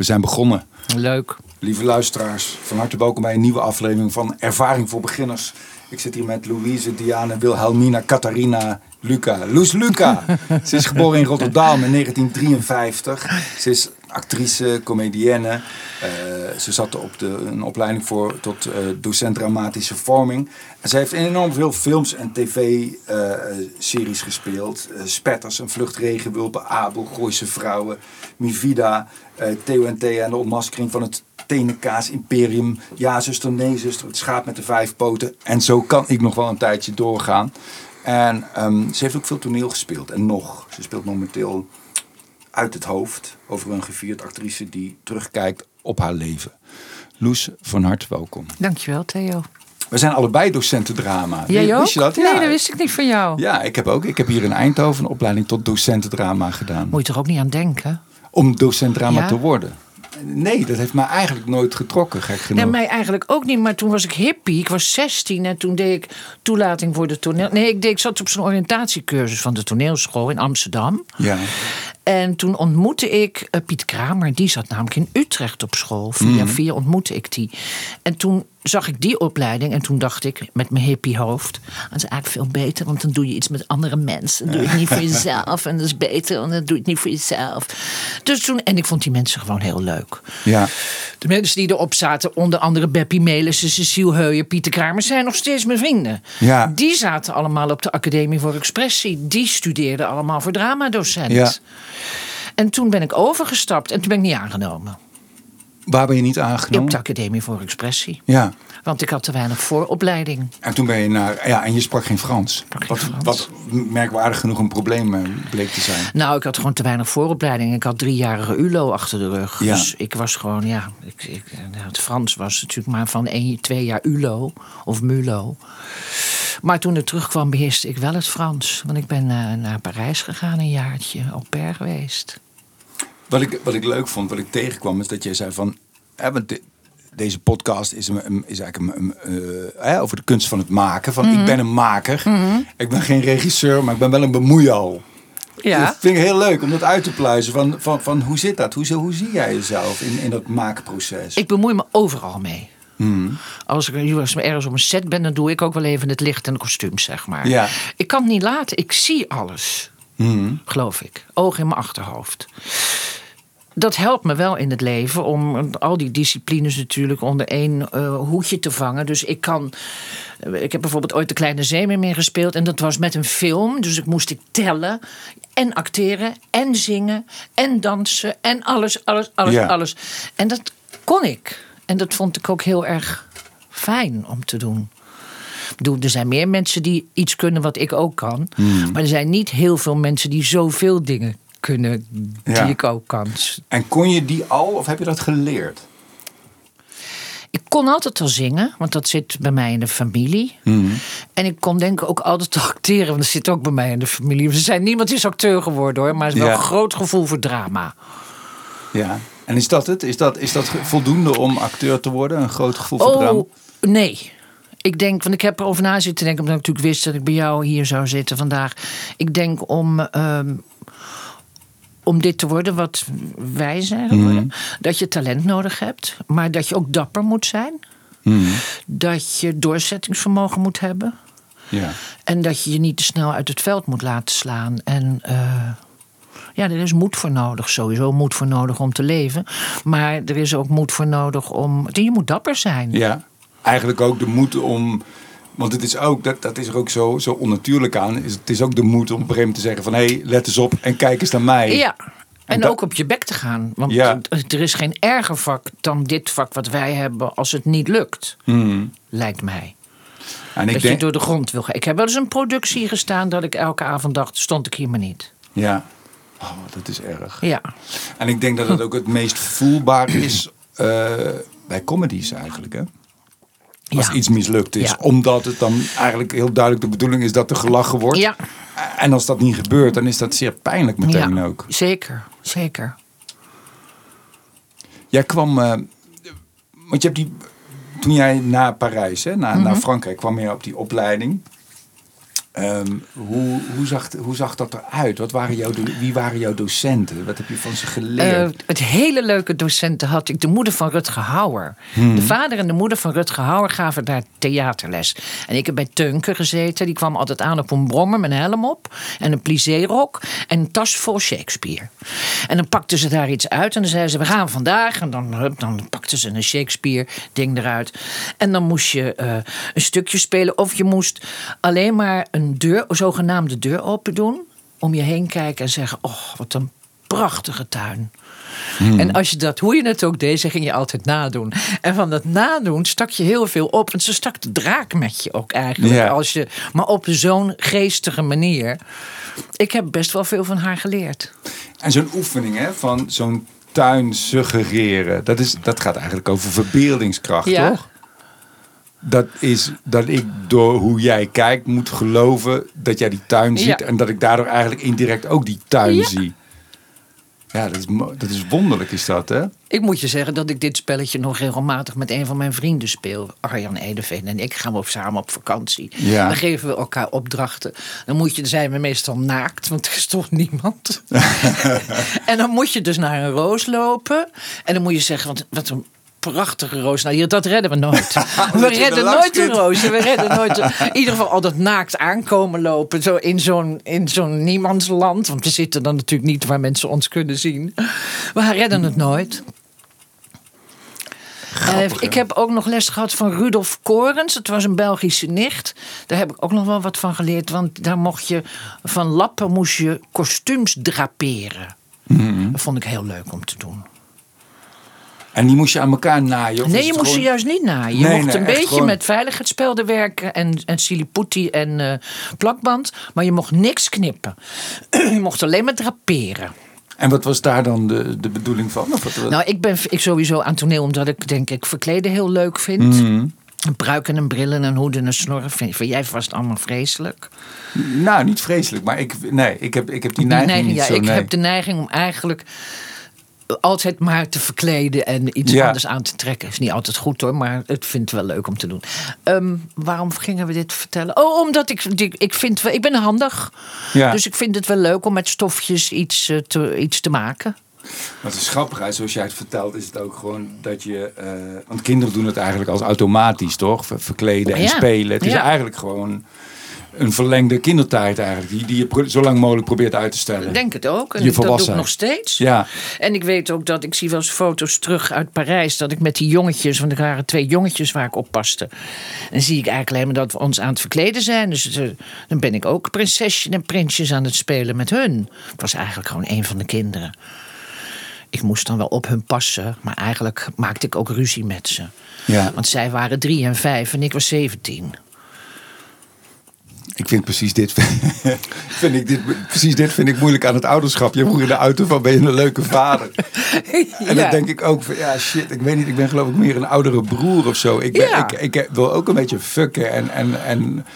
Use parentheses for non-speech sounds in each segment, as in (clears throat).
We zijn begonnen. Leuk. Lieve luisteraars, van harte welkom bij een nieuwe aflevering van Ervaring voor Beginners. Ik zit hier met Louise, Diane, Wilhelmina, Catharina, Luca. Loes Luca. (laughs) Ze is geboren in Rotterdam in 1953. Ze is actrice, comedienne. Uh, ze zat op de, een opleiding voor tot uh, docent dramatische vorming. En ze heeft enorm veel films en tv-series uh, gespeeld. Spetters, Een Vlucht Regenwulpen, Abel, Gooise Vrouwen, Mivida, TNT en de ontmaskering van het Tenenkaas Imperium. Ja, zuster, nee, zuster, het schaap met de vijf poten. En zo kan ik nog wel een tijdje doorgaan. En um, ze heeft ook veel toneel gespeeld. En nog, ze speelt momenteel uit het hoofd over een gevierd actrice die terugkijkt op haar leven. Loes, van harte welkom. Dankjewel, Theo. We zijn allebei docenten drama. Jij ook? Wist je dat? Nee, dat wist ik niet van jou. Ja, ik heb ook. Ik heb hier in Eindhoven een opleiding tot docenten drama gedaan. Moet je er ook niet aan denken? Om docent drama ja? te worden. Nee, dat heeft mij eigenlijk nooit getrokken, gek genoeg. Nee, mij eigenlijk ook niet. Maar toen was ik hippie. Ik was 16 en toen deed ik toelating voor de toneel. Nee, ik, deed, ik zat op zo'n oriëntatiecursus van de toneelschool in Amsterdam. Ja. En toen ontmoette ik uh, Piet Kramer. Die zat namelijk in Utrecht op school. Via mm. via ontmoette ik die. En toen zag ik die opleiding en toen dacht ik met mijn hippie hoofd... dat is eigenlijk veel beter, want dan doe je iets met andere mensen. Dan doe je het niet voor (laughs) jezelf en dat is beter, want dan doe je het niet voor jezelf. Dus toen, en ik vond die mensen gewoon heel leuk. Ja. De mensen die erop zaten, onder andere Beppie Melissen, Cecile Heuijer, Pieter Kramer... zijn nog steeds mijn vrienden. Ja. Die zaten allemaal op de Academie voor Expressie. Die studeerden allemaal voor dramadocent. Ja. En toen ben ik overgestapt en toen ben ik niet aangenomen. Waar ben je niet aangenomen? Op de Academie voor Expressie. Ja. Want ik had te weinig vooropleiding. En toen ben je naar. Ja, en je sprak geen Frans. Geen wat, Frans. wat merkwaardig genoeg een probleem eh, bleek te zijn. Nou, ik had gewoon te weinig vooropleiding. Ik had driejarige ULO achter de rug. Ja. Dus ik was gewoon, ja. Ik, ik, het Frans was natuurlijk maar van één, twee jaar ULO of MULO. Maar toen ik terugkwam, beheerste ik wel het Frans. Want ik ben uh, naar Parijs gegaan een jaartje, au pair geweest. Wat ik, wat ik leuk vond, wat ik tegenkwam, is dat jij zei van. Hè, want de, deze podcast is, een, is eigenlijk een, uh, over de kunst van het maken. Van Mhm. ik ben een maker. Ik ben geen regisseur, maar ik ben wel een bemoeial. Ja. Dat vind ik heel leuk om dat uit te pluizen. Van, van, van hoe zit dat? Hoe, hoe zie jij jezelf in, in dat maakproces? Ik bemoei me overal mee. Mhm. Als ik als ergens op een set ben, dan doe ik ook wel even het licht en de kostuums, zeg maar. Ja. Ik kan het niet laten. Ik zie alles. Mhm. Geloof ik. Oog in mijn achterhoofd. Dat helpt me wel in het leven om al die disciplines natuurlijk onder één uh, hoedje te vangen. Dus ik kan. Ik heb bijvoorbeeld ooit de Kleine Zeemeermin gespeeld. En dat was met een film. Dus ik moest ik tellen. En acteren. En zingen. En dansen. En alles, alles, alles, Ja. alles. En dat kon ik. En dat vond ik ook heel erg fijn om te doen. Ik bedoel, er zijn meer mensen die iets kunnen wat ik ook kan. Maar er zijn niet heel veel mensen die zoveel dingen kunnen die Ja. ik ook kan. En kon je die al of heb je dat geleerd? Ik kon altijd al zingen, want dat zit bij mij in de familie. En ik kon denk ik ook altijd al (laughs) acteren, want dat zit ook bij mij in de familie. Er zijn, niemand is acteur geworden hoor, maar er is wel Ja. een groot gevoel voor drama. Ja. En is dat het? Is dat, is dat voldoende om acteur te worden? Een groot gevoel voor drama? Oh, nee. Ik denk, want ik heb erover na zitten denken, omdat ik natuurlijk wist dat ik bij jou hier zou zitten vandaag. Ik denk om, ehm, om dit te worden wat wij zijn geworden, dat je talent nodig hebt, maar dat je ook dapper moet zijn. Dat je doorzettingsvermogen moet hebben. Ja. En dat je je niet te snel uit het veld moet laten slaan. En eh, ja, er is moed voor nodig. Sowieso moed voor nodig om te leven. Maar er is ook moed voor nodig om. Je moet dapper zijn. Ja, eigenlijk ook de moed om. Want het is ook, dat, dat is er ook zo, zo onnatuurlijk aan. Is, het is ook de moed om op een gegeven moment te zeggen van hé, hey, let eens op en kijk eens naar mij. Ja. En dat- ook op je bek te gaan. Want Ja. er is geen erger vak dan dit vak wat wij hebben als het niet lukt. Lijkt mij. En ik dat denk, je door de grond wil gaan. Ik heb wel eens een productie gestaan dat ik elke avond dacht, stond ik hier maar niet. ja, oh, dat is erg. Ja. En ik denk dat het ook het meest voelbaar is eh, bij comedies eigenlijk. Hè? Als Ja. iets mislukt is. Ja. Omdat het dan eigenlijk heel duidelijk de bedoeling is dat er gelachen wordt. Ja. En als dat niet gebeurt, dan is dat zeer pijnlijk meteen ja. ook. Zeker, zeker. Jij kwam, eh, want je hebt die, toen jij naar Parijs, hè, naar, naar Frankrijk, kwam je op die opleiding. Ehm, hoe, hoe, zag, hoe zag dat eruit? Wat waren jouw, wie waren jouw docenten? Wat heb je van ze geleerd? Eh, het hele leuke docenten had ik. De moeder van Rutger Hauer. Hmm. De vader en de moeder van Rutger Hauer gaven daar theaterles. En ik heb bij Teunke gezeten. Die kwam altijd aan op een brommer met een helm op. En een plissé-rok. En een tas vol Shakespeare. En dan pakten ze daar iets uit. En dan zeiden ze, we gaan vandaag. En dan, dan pakten ze een Shakespeare-ding eruit. En dan moest je eh, een stukje spelen. Of je moest alleen maar een deur, een zogenaamde deur open doen. Om je heen kijken en zeggen, oh, wat een prachtige tuin. En als je dat, hoe je het ook deed, ze ging je altijd nadoen. En van dat nadoen stak je heel veel op. Want ze stak de draak met je ook eigenlijk. Ja. Als je, maar op zo'n geestige manier. Ik heb best wel veel van haar geleerd. En zo'n oefening hè, van zo'n tuin suggereren, dat, is, dat gaat eigenlijk over verbeeldingskracht, Ja. toch? Dat is dat ik door hoe jij kijkt moet geloven dat jij die tuin ziet. Ja. En dat ik daardoor eigenlijk indirect ook die tuin Ja. zie. Ja, dat is, dat is wonderlijk is dat, hè? Ik moet je zeggen dat ik dit spelletje nog regelmatig met een van mijn vrienden speel. Arjan Edeveen en ik gaan we op, samen op vakantie. Ja. Dan geven we elkaar opdrachten. Dan moet je, dan zijn we meestal naakt, want er is toch niemand. (laughs) en dan moet je dus naar een roos lopen. En dan moet je zeggen, wat, wat een prachtige roos. Nou, hier, dat redden we nooit. (laughs) we redden (laughs) nooit een roos. We redden nooit. In ieder geval al dat naakt aankomen lopen. Zo in zo'n, in zo'n niemandsland. Want we zitten dan natuurlijk niet waar mensen ons kunnen zien. We redden het nooit. Eh, ik heb ook nog les gehad van Rudolf Korens. Het was een Belgische nicht. Daar heb ik ook nog wel wat van geleerd. Want daar mocht je van lappen moest je kostuums draperen. Mhm. Dat vond ik heel leuk om te doen. En die moest je aan elkaar naaien? Nee, je moest ze gewoon- juist niet naaien. Je Nee, mocht nee, een beetje gewoon- met veiligheidsspelden werken en, en siliputi en eh, plakband. Maar je mocht niks knippen. (clears throat) je mocht alleen maar draperen. En wat was daar dan de, de bedoeling van? Of wat, Nou, ik ben ik sowieso aan toneel omdat ik denk ik verkleden heel leuk vind. Mhm. Een pruik en een bril en een hoed en een snor vind, vind jij vast allemaal vreselijk. nou, niet vreselijk, maar ik, nee, ik, heb, ik heb die Die neiging, neiging, niet ja, zo. ik nee. heb de neiging om eigenlijk altijd maar te verkleden en iets Ja. anders aan te trekken. Is niet altijd goed hoor, maar het vind ik wel leuk om te doen. Ehm, waarom gingen we dit vertellen? Oh, omdat ik, ik, ik vind, wel- ik ben handig. Ja. Dus ik vind het wel leuk om met stofjes iets, eh, te, iets te maken. Wat is grappig, hè? zoals jij het vertelt, is het ook gewoon dat je. eh, want kinderen doen het eigenlijk als automatisch, toch? Ver- Verkleden en Ja. spelen. Het is eigenlijk gewoon een verlengde kindertijd, eigenlijk. Die, die je zo lang mogelijk probeert uit te stellen. Ik denk het ook. En Je dat doe ik nog steeds. Ja. En ik weet ook dat ik zie wel eens foto's terug uit Parijs. Dat ik met die jongetjes, want er waren twee jongetjes waar ik op paste. En zie ik eigenlijk alleen maar dat we ons aan het verkleden zijn. Dus eh, dan ben ik ook prinsesje en prinsjes aan het spelen met hun. Ik was eigenlijk gewoon een van de kinderen. Ik moest dan wel op hun passen, maar eigenlijk maakte ik ook ruzie met ze. Ja. Want zij waren drie en vijf en ik was zeventien. Ik vind precies dit, (laughs) vind ik dit, precies dit vind ik moeilijk aan het ouderschap. Je vroeg in de auto van ben je een leuke vader. (laughs) En dan denk ik ook van ja shit, ik weet niet, ik ben geloof ik meer een oudere broer of zo. Ik, ben, Ja. ik, ik wil ook een beetje fucken en, en, en,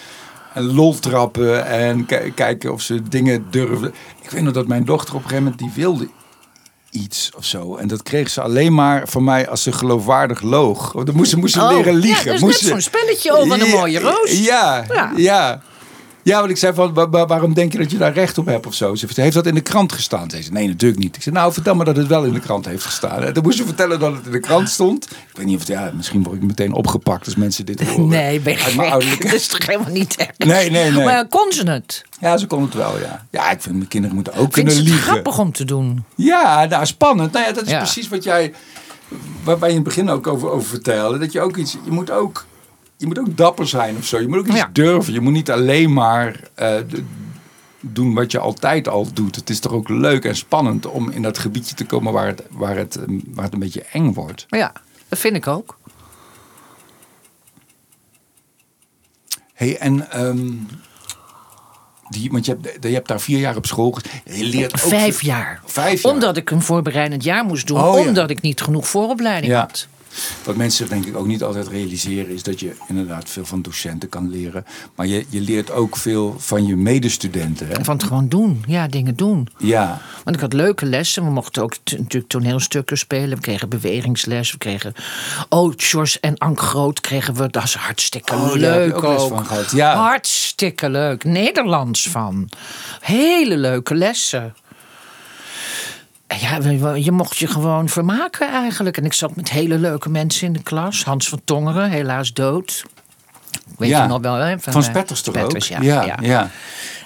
en lol trappen en ki- kijken of ze dingen durven. Ik weet nog dat mijn dochter op een gegeven moment die wilde iets of zo. En dat kreeg ze alleen maar van mij als ze geloofwaardig loog. Dan moest ze, moest ze Oh, leren ja, liegen. dat is Moest net zo'n spelletje, wat een mooie roos. Ja, Ja. ja. Ja. want ik zei van, wa- wa- waarom denk je dat je daar recht op hebt of zo? Ze heeft dat in de krant gestaan? Ze zei, nee, natuurlijk niet. Ik zei, nou, vertel me dat het wel in de krant heeft gestaan. En toen moest ze vertellen dat het in de krant stond. Ik weet niet of het, ja, misschien word ik meteen opgepakt als mensen dit horen. Nee, ben je ouderlijke- Dat is toch helemaal niet erg? Nee, nee, nee. Maar kon ze het? Ja, ze kon het wel, ja. Ja, ik vind mijn kinderen moeten ook kunnen ze het liegen. grappig om te doen? Ja, nou, spannend. Nou ja, dat is Ja. precies wat jij, waar, waar je in het begin ook over, over vertelde. Dat je ook iets, je moet ook, je moet ook dapper zijn of zo. Je moet ook iets Ja. durven. Je moet niet alleen maar eh, doen wat je altijd al doet. Het is toch ook leuk en spannend om in dat gebiedje te komen waar het, waar het, eh, waar het een beetje eng wordt. Ja, dat vind ik ook. hey, en ehm, die, want je hebt, je hebt daar vier jaar op school Je leert ook Vijf jaar. Vijf jaar. Omdat ik een voorbereidend jaar moest doen. Oh, ja. omdat ik niet genoeg vooropleiding Ja. had. Wat mensen denk ik ook niet altijd realiseren is dat je inderdaad veel van docenten kan leren. Maar je, je leert ook veel van je medestudenten. Hè? Van het gewoon doen. Ja, dingen doen. Ja, Want ik had leuke lessen. We mochten ook natuurlijk toneelstukken spelen. We kregen bewegingsles. We kregen. Oh, George en Ank Groot kregen we. Dat is hartstikke Oh, leuk ook les ook. van gehad, ja. Hartstikke leuk. Nederlands van. Hele leuke lessen. Ja, je mocht je gewoon vermaken eigenlijk. En ik zat met hele leuke mensen in de klas. Hans van Tongeren, helaas dood. Weet Ja. je nog wel, hè? van eh, Spetters toch Spetters, ook? ja. ja, ja.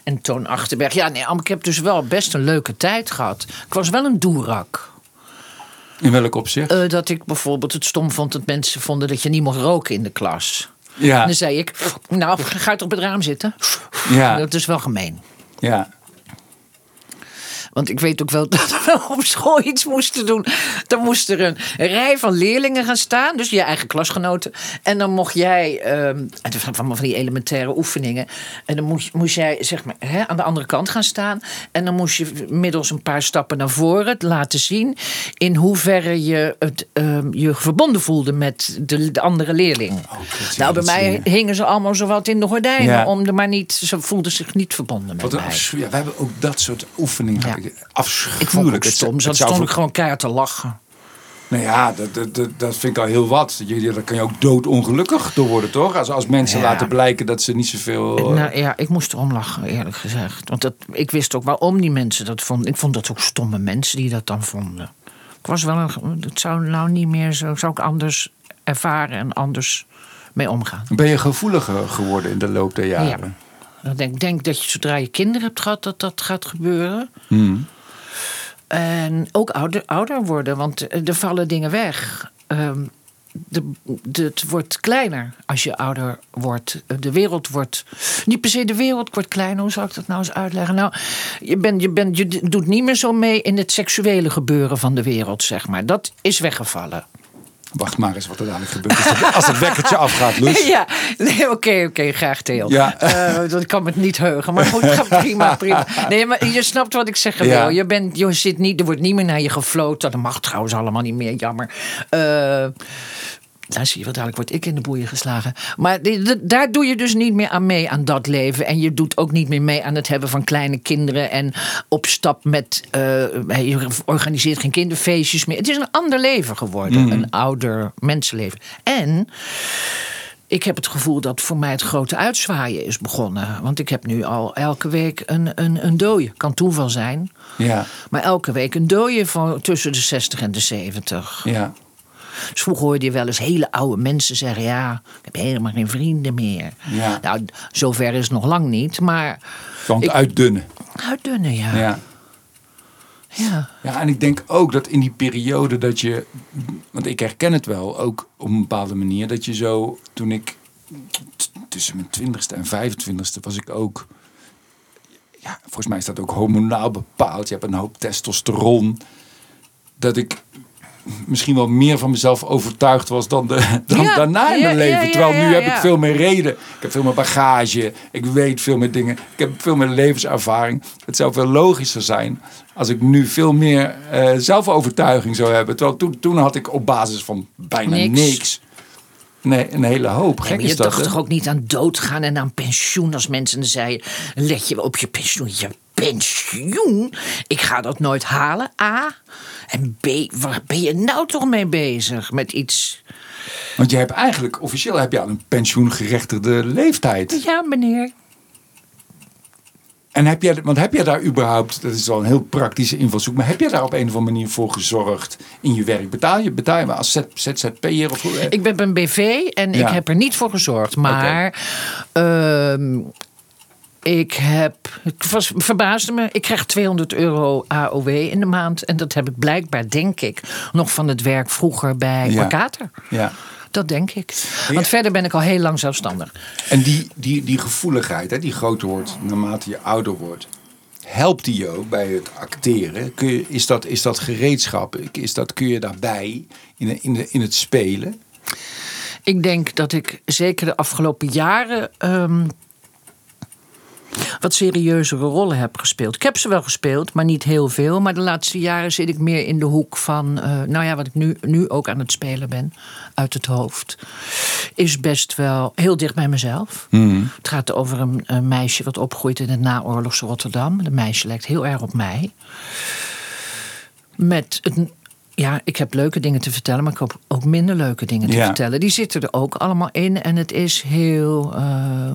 En Toon Achterberg. Ja, nee, ik heb dus wel best een leuke tijd gehad. Ik was wel een doerak. In welk opzicht? Eh, dat ik bijvoorbeeld het stom vond dat mensen vonden dat je niet mocht roken in de klas. ja, En dan zei ik, nou, ga toch op het raam zitten? ja, Dat is wel gemeen. ja. Want ik weet ook wel (laughs) dat we op school iets moesten doen. Dan moest er een rij van leerlingen gaan staan. Dus je eigen klasgenoten. En dan mocht jij... ehm het was van van die elementaire oefeningen. En dan moest, moest jij zeg maar, hè, aan de andere kant gaan staan. En dan moest je middels een paar stappen naar voren laten zien... in hoeverre je het, ehm, je verbonden voelde met de, de andere leerling. ja, nou, bij mij hingen ze allemaal zo wat in de gordijnen. Ja. Om de maar niet, ze voelden zich niet verbonden met Wat een mij. ja, we hebben ook dat soort oefeningen. Ja. Afschuwelijk. Ik vond het zou stond ik gewoon keihard te lachen. Nou ja, dat, dat, dat, dat vind ik al heel wat. Je, daar kan je ook doodongelukkig door worden, toch? Als, als mensen Ja. laten blijken dat ze niet zoveel... eh, Nou ja, ik moest erom lachen, eerlijk gezegd. Want dat, ik wist ook waarom die mensen dat vonden. Ik vond dat ook stomme mensen die dat dan vonden. Ik was wel een. Het zou nou niet meer zo. Zou ik anders ervaren en anders mee omgaan. Ben je gevoeliger geworden in de loop der jaren? Ik denk, denk dat je zodra je kinderen hebt gehad, dat dat gaat gebeuren. Hmm. En ook ouder, ouder worden, want er vallen dingen weg. Ehm, de, de- het wordt kleiner als je ouder wordt. De wereld wordt. Niet per se de wereld wordt kleiner. Hoe zou ik dat nou eens uitleggen? Nou, je, bent je, bent je doet niet meer zo mee in het seksuele gebeuren van de wereld, zeg maar. Dat is weggevallen. Wacht maar eens wat er dadelijk gebeurt als het, wekkertje (laughs) afgaat, Loes. Ja, nee, oké, oké, graag Theo. Ja. Eh, dat kan me niet heugen, maar goed, prima, (laughs) prima. Nee, maar je snapt wat ik zeggen wil. Ja. Je, bent, je zit niet, er wordt niet meer naar je gefloten. Dat mag trouwens allemaal niet meer, jammer. Eh daar zie je dadelijk, word ik in de boeien geslagen. Maar daar doe je dus niet meer aan mee, aan dat leven. En je doet ook niet meer mee aan het hebben van kleine kinderen. En op stap met, eh, je organiseert geen kinderfeestjes meer. Het is een ander leven geworden, een ouder mensenleven. En ik heb het gevoel dat voor mij het grote uitzwaaien is begonnen. Want ik heb nu al elke week een, een, een dooie. Kan toeval zijn. Ja, Maar elke week een dooie van tussen de 60 en de 70. ja. Dus vroeger hoorde je wel eens hele oude mensen zeggen: Ja, ik heb helemaal geen vrienden meer. Ja. Nou, zover is het nog lang niet. Maar Want Ik- uitdunnen. uitdunnen, ja. Ja. ja. Ja, en ik denk ook dat in die periode dat je... Want ik herken het wel, ook op een bepaalde manier... dat je zo, toen ik tussen mijn twintigste en 25ste was ik ook... Ja, volgens mij is dat ook hormonaal bepaald. Je hebt een hoop testosteron. Dat ik misschien wel meer van mezelf overtuigd was dan, de, (laughs) dan Ja, daarna in mijn ja, leven. Terwijl nu heb ik veel meer reden. Ik heb veel meer bagage. Ik weet veel meer dingen. Ik heb veel meer levenservaring. Het zou veel logischer zijn als ik nu veel meer eh, zelfovertuiging zou hebben. Terwijl toen, toen had ik op basis van bijna Niks. niks. Nee, een hele hoop. Gek maar je is dat, dacht hè? toch ook niet aan doodgaan en aan pensioen als mensen zeiden: let je op je pensioen. Je pensioen? Ik ga dat nooit halen. A. En B. Waar ben je nou toch mee bezig? Met iets. Want je hebt eigenlijk, officieel heb je al een pensioengerechtigde leeftijd. Ja, meneer. En heb jij, want heb jij daar überhaupt, dat is wel een heel praktische invalshoek, maar heb jij daar op een of andere manier voor gezorgd in je werk? Betaal je, betaal je maar als ZZP'er of hoe? Ik ben bij een BV en Ja. ik heb er niet voor gezorgd. Maar ehm, ik heb. Het was, verbaasde me. Ik krijg 200 euro AOW in de maand. En dat heb ik blijkbaar, denk ik, nog van het werk vroeger bij Ja. Ja. Dat denk ik. Ja. Want verder ben ik al heel lang zelfstandig. En die, die, die gevoeligheid, hè, die groter wordt naarmate je ouder wordt, helpt die je ook bij het acteren? Kun je, is, dat, is dat gereedschap? Is dat, kun je daarbij in, in, de, in het spelen? Ik denk dat ik zeker de afgelopen jaren. ehm, wat serieuzere rollen heb gespeeld. Ik heb ze wel gespeeld, maar niet heel veel. Maar de laatste jaren zit ik meer in de hoek van, eh, nou ja, wat ik nu, nu ook aan het spelen ben, uit het hoofd. Is best wel heel dicht bij mezelf. Het gaat over een, een meisje wat opgroeit in het naoorlogse Rotterdam. De meisje lijkt heel erg op mij. Met het ja, ik heb leuke dingen te vertellen, maar ik heb ook minder leuke dingen te Ja. vertellen. Die zitten er ook allemaal in. En het is heel, eh,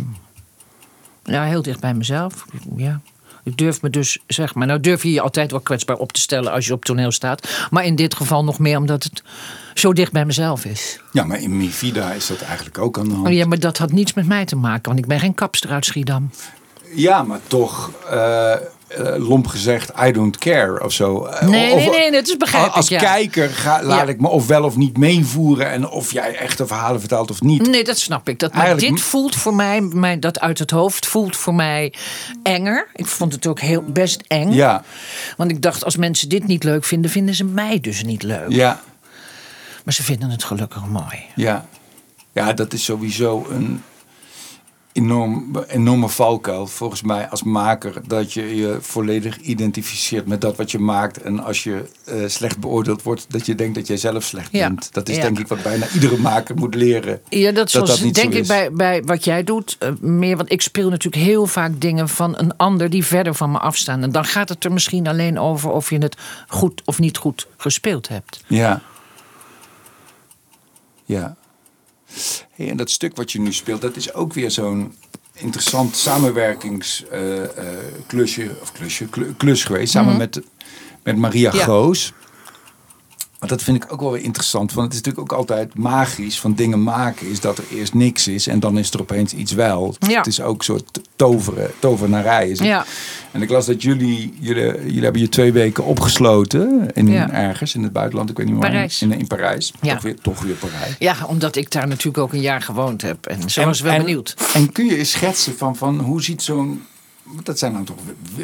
ja, heel dicht bij mezelf. Ja. Ik durf me dus, zeg maar, nou durf je je altijd wel kwetsbaar op te stellen als je op toneel staat. Maar in dit geval nog meer omdat het zo dicht bij mezelf is. Ja, maar in Mi Vida is dat eigenlijk ook aan de hand. Oh ja, maar dat had niets met mij te maken, want ik ben geen kapster uit Schiedam. Ja, maar toch, eh, eh, lomp gezegd, I don't care of zo. Eh, Nee, of- nee, nee, dat is begrijpelijk. Als ja. kijker ga, laat Ja. ik me of wel of niet meevoeren. En of jij echte verhalen vertelt of niet. Nee, dat snap ik. Dat, maar Eigenlijk- dit voelt voor mij, mij, dat uit het hoofd voelt voor mij enger. Ik vond het ook heel best eng. Ja, Want ik dacht, als mensen dit niet leuk vinden, vinden ze mij dus niet leuk. ja, Maar ze vinden het gelukkig mooi. ja. Ja, dat is sowieso een enorm, enorme valkuil volgens mij als maker. Dat je je volledig identificeert met dat wat je maakt. En als je eh, slecht beoordeeld wordt, dat je denkt dat jij zelf slecht Ja. bent. Dat is Ja. denk ik wat bijna iedere maker moet leren. Ja, dat, dat zoals, niet denk zo ik is. bij, bij wat jij doet eh, meer. Want ik speel natuurlijk heel vaak dingen van een ander die verder van me afstaan. En dan gaat het er misschien alleen over of je het goed of niet goed gespeeld hebt. Ja. Ja. Hey, en dat stuk wat je nu speelt, dat is ook weer zo'n interessant samenwerkingsklusje, of klusje, klu- klus geweest, samen met, met Maria Mhm. Ja. Goos. Maar dat vind ik ook wel weer interessant, want het is natuurlijk ook altijd magisch van dingen maken, is dat er eerst niks is en dan is er opeens iets wel. Ja. Het is ook een soort toveren, tovenarij. Is het. Ja. En ik las dat jullie, jullie, jullie hebben je twee weken opgesloten in Ja. ergens in het buitenland, ik weet niet waar. Parijs. In, in Parijs. Ja. Toch, weer, toch weer Parijs. Ja, omdat ik daar natuurlijk ook een jaar gewoond heb. En zo was wel en, benieuwd. En kun je eens schetsen van, van hoe ziet zo'n... Dat zijn dan toch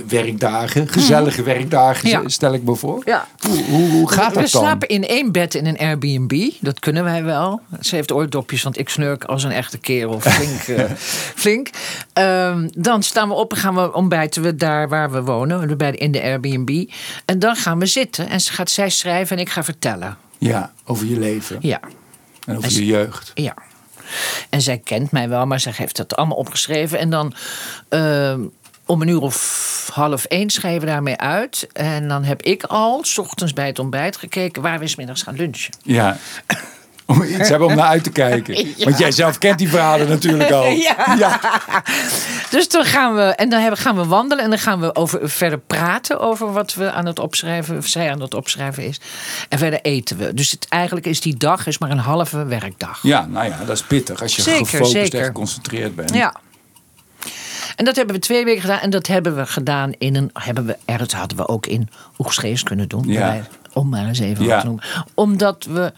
werkdagen, gezellige werkdagen, Mhm. Ja. stel ik me voor. Ja. Hoe, hoe, hoe gaat we dat dan? slapen in één bed in een Airbnb. Dat kunnen wij wel. Ze heeft oordopjes, want ik snurk als een echte kerel. Flink. (laughs) eh, flink. Ehm, dan staan we op en gaan we ontbijten we daar waar we wonen. In de Airbnb. En dan gaan we zitten. En ze gaat zij schrijven en ik ga vertellen. Ja, over je leven Ja. en over En je jeugd. Ja. En zij kent mij wel, maar zij heeft dat allemaal opgeschreven. En dan ehm, om een uur of half één schrijven we daarmee uit. En dan heb ik al, s ochtends bij het ontbijt, gekeken waar we 's middags gaan lunchen. Ja. Om iets hebben om naar uit te kijken. (laughs) Ja. Want jij zelf kent die verhalen natuurlijk al. Ja. (laughs) Dus dan gaan we, en dan gaan we wandelen en dan gaan we over, verder praten over wat we aan het opschrijven, of zij aan het opschrijven is. En verder eten we. Dus het, eigenlijk is die dag is maar een halve werkdag. Ja, nou ja, dat is pittig als je Zeker, gefocust en geconcentreerd bent. Ja. En dat hebben we twee weken gedaan. En dat hebben we gedaan in een. Hebben we, er, dat hadden we ook in Oegstgeest kunnen doen. Ja. bij- Om maar eens even Ja. wat te noemen. Omdat we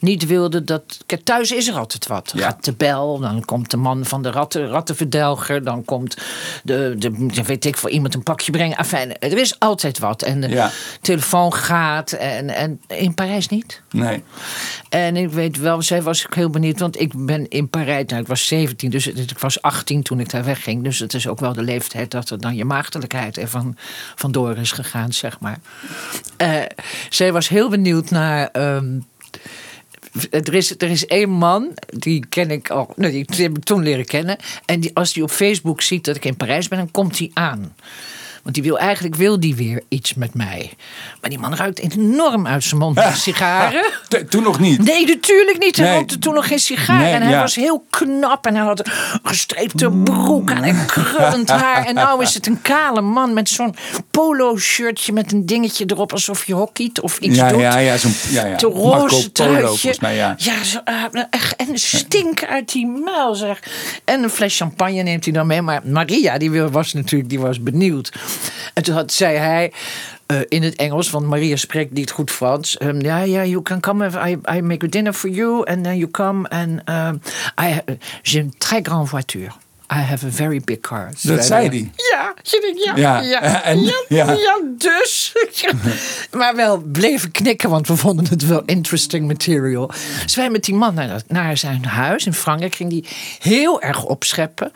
niet wilden dat. Kijk, thuis is er altijd wat. Ja. gaat de bel, dan komt de man van de ratten, rattenverdelger. Dan komt de, de, weet ik voor iemand een pakje brengen. Afijn, er is altijd wat. En de Ja. telefoon gaat. En, en in Parijs niet. Nee. En ik weet wel, zij was ook heel benieuwd, want ik ben in Parijs, nou, ik was 17, dus ik was 18 toen ik daar wegging. Dus het is ook wel de leeftijd dat er dan je maagdelijkheid ervan vandoor is gegaan, zeg maar. Eh, zij was heel benieuwd naar. ehm, er is, er is één man, die ken ik al, nou, die heb ik toen leren kennen. En die, als hij op Facebook ziet dat ik in Parijs ben, dan komt hij aan. Want die wil eigenlijk wil die weer iets met mij. Maar die man ruikt enorm uit zijn mond naar (laughs) sigaren. Toen nog niet. Nee, natuurlijk niet. Hij Nee. rookte toen nog geen sigaar. Nee, en hij ja. was heel knap. En hij had een gestreepte broek aan en krullend haar. En nou is het een kale man met zo'n polo-shirtje met een dingetje erop. Alsof je hockeyt of iets Ja, doet. ja, ja, zo'n ja, ja. Roze truitje. mij, ja. zo, eh, echt, en stink uit die muil, zeg. En een fles champagne neemt hij dan mee. Maar Maria, die wil- was natuurlijk die was benieuwd. En toen had, zei hij... eh, in het Engels, want Maria spreekt niet goed Frans. ehm, Ja, ja, you can come. I, I make a dinner for you. And then you come. And um, I, j'ai une très grande voiture. I have a very big car. Dat zei hij. Ja, je denkt, ja, Ja, ja, ja, en- ja, ja. dus. (laughs) maar wel bleven knikken, want we vonden het wel interesting material. Dus wij met die man naar, naar zijn huis in Frankrijk ging die heel erg opscheppen.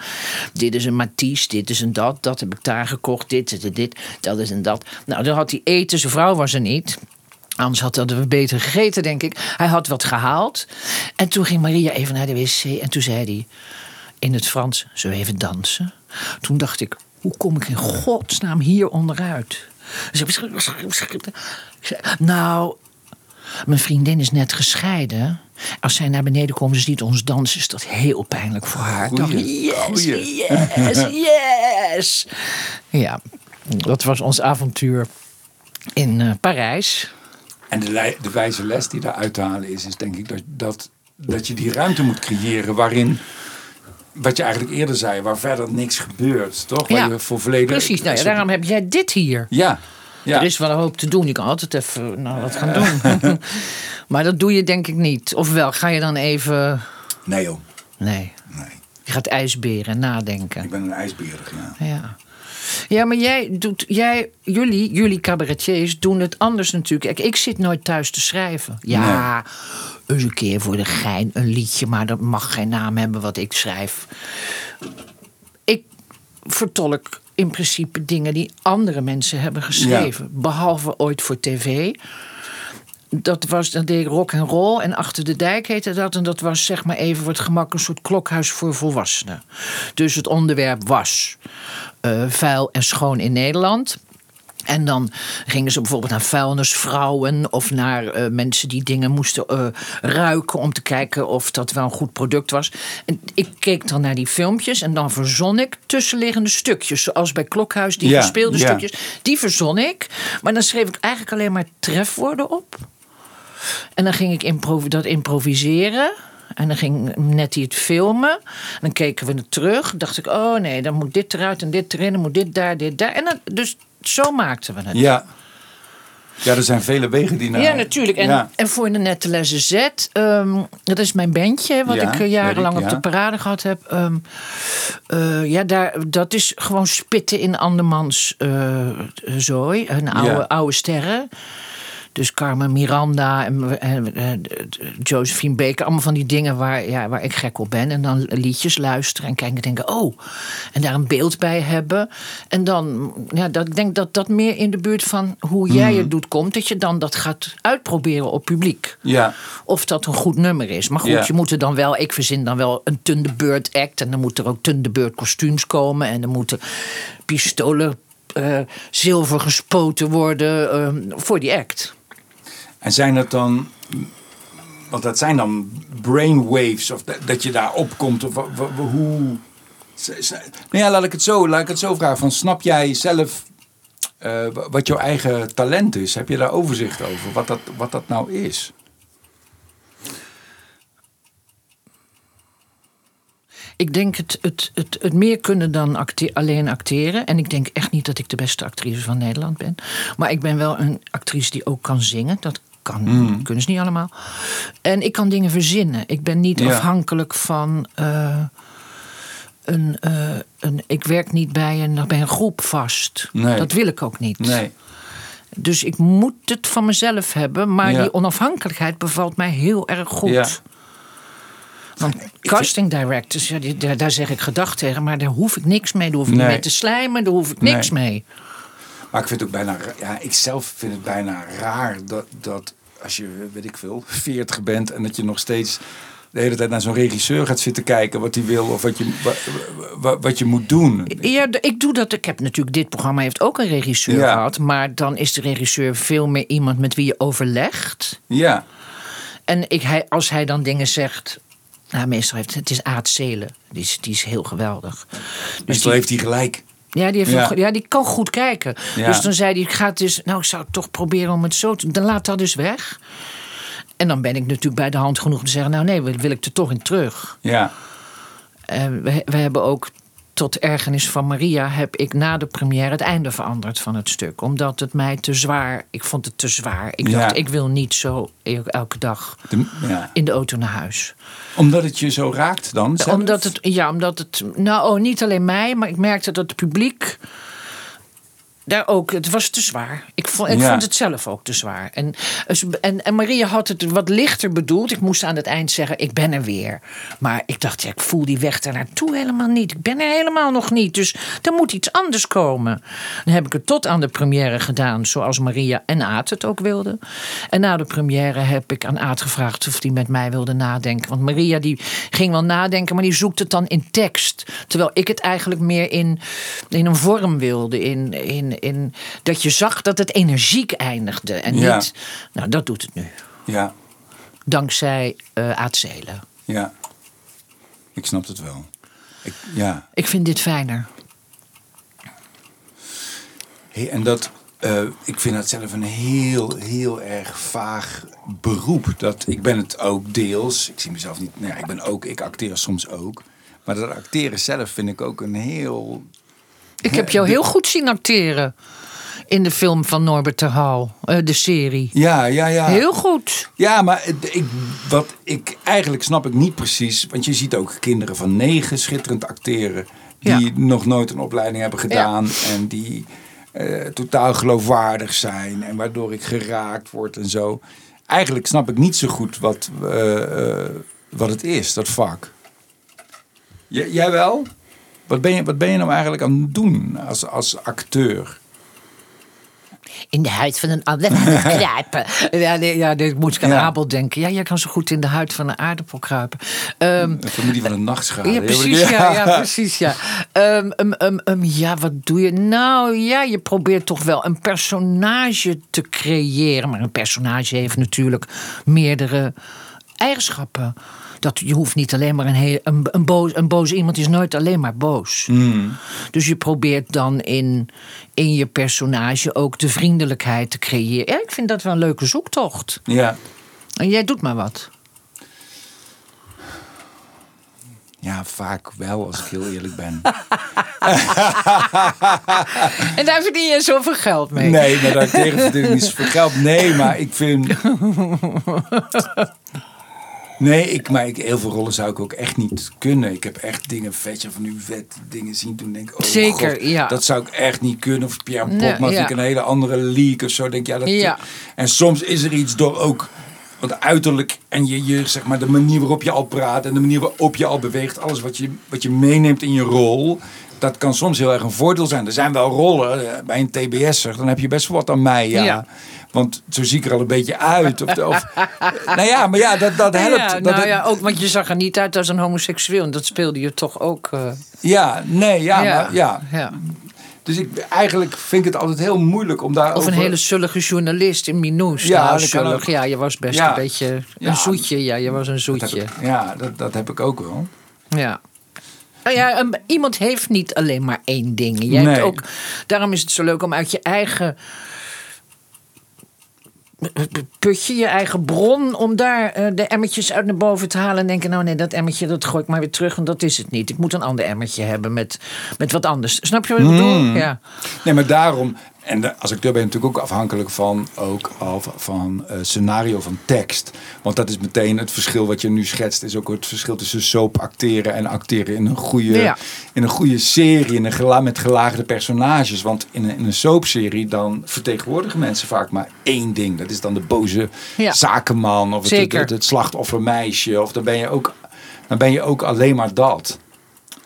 Dit is een Matisse, dit is een dat, dat heb ik daar gekocht, dit is dit, dat is een dat. Nou, dan had hij eten, zijn vrouw was er niet. Anders hadden we beter gegeten, denk ik. Hij had wat gehaald. En toen ging Maria even naar de wc. En toen zei hij in het Frans: we even dansen? Toen dacht ik: Hoe kom ik in godsnaam hier onderuit? Nou, mijn vriendin is net gescheiden. Als zij naar beneden komen, ze ziet ons dansen, is dat heel pijnlijk voor haar. Ik dacht, Goeie, yes, goeie. yes, yes. Ja, dat was ons avontuur in eh, Parijs. En de, de wijze les die daar uit te halen is, is denk ik dat, dat, dat je die ruimte moet creëren waarin, wat je eigenlijk eerder zei, waar verder niks gebeurt, toch? Waar je voor volledig, precies. Nou ja, daarom heb jij dit hier. Ja, ja. Er is wel een hoop te doen. Je kan altijd even nou, wat gaan doen. (laughs) maar dat doe je denk ik niet. Ofwel, ga je dan even... Nee joh, Nee, nee. je gaat ijsberen, nadenken. Ik ben een ijsberig, ja. Ja. Ja, maar jij doet, jij, jullie, jullie cabaretiers doen het anders natuurlijk. Kijk, ik zit nooit thuis te schrijven. Ja, eens een keer voor de gein een liedje, maar dat mag geen naam hebben wat ik schrijf. Ik vertolk in principe dingen die andere mensen hebben geschreven. Behalve ooit voor tv. Dat was, dat deed ik rock en roll en achter de dijk heette dat. En dat was zeg maar even voor het gemak een soort klokhuis voor volwassenen. Dus het onderwerp was eh, vuil en schoon in Nederland. En dan gingen ze bijvoorbeeld naar vuilnisvrouwen of naar eh, mensen die dingen moesten eh, ruiken om te kijken of dat wel een goed product was. En ik keek dan naar die filmpjes en dan verzon ik tussenliggende stukjes, zoals bij Klokhuis, die Ja, gespeelde ja. stukjes, die verzon ik. Maar dan schreef ik eigenlijk alleen maar trefwoorden op. En dan ging ik improv- dat improviseren. En dan ging Nettie het filmen. En dan keken we het terug. dacht ik, oh nee, dan moet dit eruit en dit erin. Dan moet dit daar, dit daar. En dan, dus zo maakten we het. Ja. Ja, er zijn vele wegen die naar... Ja, natuurlijk. En, Ja. en voor de Nette Lessen Z, ehm, dat is mijn bandje, wat Ja, ik eh, jarenlang op de parade gehad heb. Ehm, eh, ja, daar, dat is gewoon spitten in andermans eh, zooi. Een oude, Ja. oude sterren. Dus Carmen Miranda en, en, en, Josephine Baker. Allemaal van die dingen waar, ja, waar ik gek op ben. En dan liedjes luisteren en kijken en denken... oh, en daar een beeld bij hebben. En dan, ja, dat, ik denk dat dat meer in de buurt van hoe jij het doet komt. Dat je dan dat gaat uitproberen op publiek. Ja. Of dat een goed nummer is. Maar goed, Ja. je moet er dan wel... Ik verzin dan wel een Thunderbird act. En dan moeten er ook Thunderbird kostuums komen. En dan moeten pistolen... eh, zilver gespoten worden eh, voor die act. En zijn het dan... Want dat zijn dan brainwaves, of dat, dat je daar opkomt, of hoe... Nou ja, laat ik het zo, laat ik het zo vragen. Van, snap jij zelf eh, wa- wat jouw eigen talent is? Heb je daar overzicht over, wat dat, wat dat nou is? Ik denk het, het, het, het meer kunnen dan alleen acteren. En ik denk echt niet dat ik de beste actrice van Nederland ben. Maar ik ben wel een actrice die ook kan zingen. Dat kan, kunnen ze niet allemaal. En ik kan dingen verzinnen. Ik ben niet Ja. afhankelijk van. eh, een, eh, een, ik werk niet bij een, bij een groep vast. Nee. Dat wil ik ook niet. Nee. Dus ik moet het van mezelf hebben. Maar Ja. die onafhankelijkheid bevalt mij heel erg goed. Ja. Want casting directors, ja, daar zeg ik gedag tegen, maar daar hoef ik niks mee. Daar hoef ik Nee. niet mee te slijmen, daar hoef ik niks Nee. mee. Maar ik vind het ook bijna, ja, ik zelf vind het bijna raar dat, dat als je, weet ik veel, 40 bent en dat je nog steeds de hele tijd naar zo'n regisseur gaat zitten kijken wat hij wil of wat je, wa- wa- wat je moet doen. Ja, ik doe dat. Ik heb natuurlijk, dit programma heeft ook een regisseur Ja. gehad. Maar dan is de regisseur veel meer iemand met wie je overlegt. Ja, En ik, hij, als hij dan dingen zegt. Nou, meestal heeft het is Aad Zelen. Die is, die is heel geweldig. Dus meestal heeft hij gelijk. Ja, die, heeft Ja. die kan goed kijken. Ja. Dus dan zei hij, ik ga het dus, nou, ik zou toch proberen om het zo te Dan laat dat dus weg. En dan ben ik natuurlijk bij de hand genoeg om te zeggen, nou nee, wil, wil ik er toch in terug. Ja, En we, we hebben ook tot ergernis van Maria heb ik na de première het einde veranderd van het stuk. Omdat het mij te zwaar, ik vond het te zwaar. Ik Ja. dacht, ik wil niet zo el- elke dag De- ja. in de auto naar huis. Omdat het je zo raakt dan? zelf? Omdat het, ja, omdat het, nou oh, niet alleen mij, maar ik merkte dat het publiek daar ook, het was te zwaar. Ik vond, ik Ja. vond het zelf ook te zwaar. En, en, en Maria had het wat lichter bedoeld. Ik moest aan het eind zeggen, ik ben er weer. Maar ik dacht, ja, ik voel die weg daar naartoe helemaal niet. Ik ben er helemaal nog niet. Dus er moet iets anders komen. Dan heb ik het tot aan de première gedaan, zoals Maria en Aad het ook wilden. En na de première heb ik aan Aad gevraagd of hij met mij wilde nadenken. Want Maria die ging wel nadenken, maar die zoekt het dan in tekst. Terwijl ik het eigenlijk meer in, in een vorm wilde. In, in, in, dat je zag dat het energiek eindigde. En Ja. niet. Nou, dat doet het nu. Ja, Dankzij eh Aad Zelen. ja. Ik snap het wel. Ik, ja. Ik vind dit fijner. Hey, en dat, eh, ik vind dat zelf een heel, heel erg vaag beroep. Dat, ik ben het ook deels. Ik zie mezelf niet. Nou ja, ik ben ook. Ik acteer soms ook. Maar dat acteren zelf vind ik ook een heel. Ik heb jou heel goed zien acteren. In de film van Norbert de Hal. eh, de serie. Ja, ja, ja. Heel goed. Ja, maar ik, wat ik eigenlijk snap ik niet precies. Want je ziet ook kinderen van negen schitterend acteren. Die Ja. nog nooit een opleiding hebben gedaan. En die eh, totaal geloofwaardig zijn. En waardoor ik geraakt word en zo. Eigenlijk snap ik niet zo goed wat, eh, wat het is, dat vak. J- jij wel? Wat ben, je, wat ben je nou eigenlijk aan het doen als, als acteur? In de huid van een ander (laughs) kruipen. Ja, nee, ja, nee, moet ik aan Ja. Abel denken. Ja, jij kan zo goed in de huid van een aardappel kruipen. Ehm, De familie van de nachtschade. ja, precies. Ja, ja, precies. Ja. Ehm, ehm, ja, wat doe je? Nou ja, je probeert toch wel een personage te creëren. Maar een personage heeft natuurlijk meerdere eigenschappen. Dat, je hoeft niet alleen maar een, heel, een, een, boos, een boos iemand is nooit alleen maar boos. Dus je probeert dan in, in je personage ook de vriendelijkheid te creëren. Ja, ik vind dat wel een leuke zoektocht. Ja. En jij doet maar wat. Ja, vaak wel, als ik heel eerlijk ben. (laughs) En daar verdien je zoveel geld mee. Nee, maar daar tegen verdien ik niet zoveel geld. Nee, maar ik vind... (laughs) Nee, ik, maar ik, heel veel rollen zou ik ook echt niet kunnen. Ik heb echt dingen, vetje van nu vet dingen zien toen denk ik, oh Zeker, God, ja. dat zou ik echt niet kunnen. Of Pierre Nee, ja. vind ik een hele andere leak of zo. Denk ja, dat, Ja. En soms is er iets door ook want uiterlijk en je, je, zeg maar, de manier waarop je al praat en de manier waarop je al beweegt, alles wat je, wat je meeneemt in je rol, dat kan soms heel erg een voordeel zijn. Er zijn wel rollen eh, bij een TBS'er, dan heb je best wel wat aan mij, ja. Ja. Want zo zie ik er al een beetje uit. Of, of, (laughs) nou ja, maar ja, dat, dat helpt. Ja, dat, nou ja, ook, want je zag er niet uit als een homoseksueel. En dat speelde je toch ook. eh, ja, nee, ja, ja, Maar, ja. ja. Dus ik, eigenlijk vind ik het altijd heel moeilijk om daar Of een hele zullige journalist in Minoes. Ja, nou, zullig. Ja, je was best Ja. een beetje een zoetje. Ja, je was een zoetje. ik- ja, dat, dat heb ik ook wel. Ja. Nou ja, een- iemand heeft niet alleen maar één ding. Jij hebt Nee. ook, daarom is het zo leuk om uit je eigen putje, je eigen bron, om daar eh, de emmertjes uit naar boven te halen en denken, nou nee, dat emmertje dat gooi ik maar weer terug, want dat is het niet. Ik moet een ander emmertje hebben met, met wat anders. Snap je wat ik bedoel? Ja. Nee, maar daarom. En de, als acteur ben je natuurlijk ook afhankelijk van, ook al van eh, scenario, van tekst. Want dat is meteen het verschil wat je nu schetst. Is ook het verschil tussen soap acteren en acteren in een goede, Ja. in een goede serie. In een gela met gelaagde personages. Want in een, in een soapserie dan vertegenwoordigen mensen vaak maar één ding. Dat is dan de boze Ja. zakenman. Of het, het, het slachtoffermeisje. Of dan ben je ook, dan ben je ook alleen maar dat.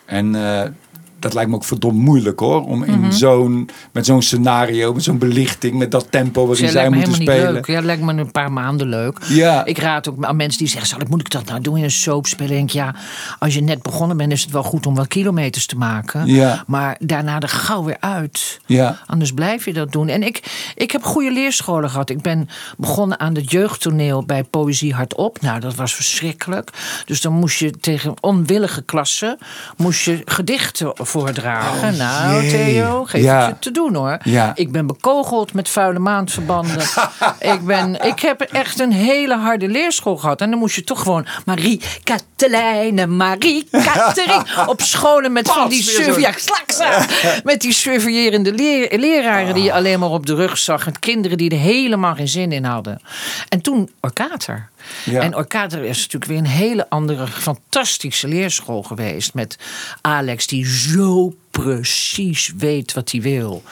En eh, dat lijkt me ook verdomd moeilijk hoor. Om in Mhm. zo'n, met zo'n scenario, met zo'n belichting, met dat tempo waarin Zij zij moeten spelen. niet leuk. Ja, lijkt me een paar maanden leuk. Ja. Ik raad ook aan mensen die zeggen: zal ik, moet ik dat nou doen in een soap spelen? Denk ik, ja, als je net begonnen bent, is het wel goed om wat kilometers te maken. Ja. Maar daarna er gauw weer uit. Ja. Anders blijf je dat doen. En ik, ik heb goede leerscholen gehad. Ik ben begonnen aan het jeugdtoneel bij Poëzie Hardop. Nou, dat was verschrikkelijk. Dus dan moest je tegen onwillige klassen moest je gedichten voordragen. nou, jee. Theo, geef Ja. het je te doen hoor. Ja. Ik ben bekogeld met vuile maandverbanden. (laughs) ik, ben, ik heb echt een hele harde leerschool gehad. En dan moest je toch gewoon Marie Katelijne, Marie (laughs) Katerien. op scholen met van die ja, slaksa. met die surveillerende leer- leraren die je alleen maar op de rug zag. En kinderen die er helemaal geen zin in hadden. En toen Orkater. Ja. En Orkater is natuurlijk weer een hele andere, fantastische leerschool geweest. Met Alex, die zo precies weet wat hij wil.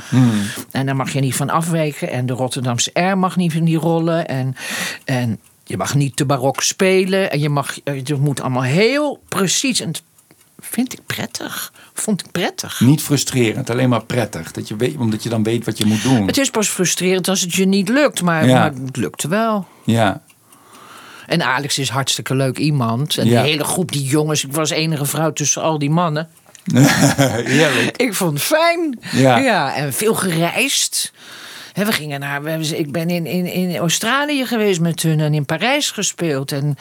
En daar mag je niet van afwijken. En de Rotterdamse R mag niet in die rollen. En, en je mag niet te barok spelen. En je mag, het moet allemaal heel precies. En dat vind ik prettig. Vond ik prettig. Niet frustrerend, alleen maar prettig. Dat je weet, omdat je dan weet wat je moet doen. Het is pas frustrerend als het je niet lukt. Maar, Ja. maar het lukte wel. Ja. En Alex is hartstikke leuk iemand. En Ja. die hele groep, die jongens. Ik was enige vrouw tussen al die mannen. (laughs) Ik vond het fijn. Ja. en veel gereisd. We gingen naar, we ik ben in, in, in Australië geweest met hun en in Parijs gespeeld. En,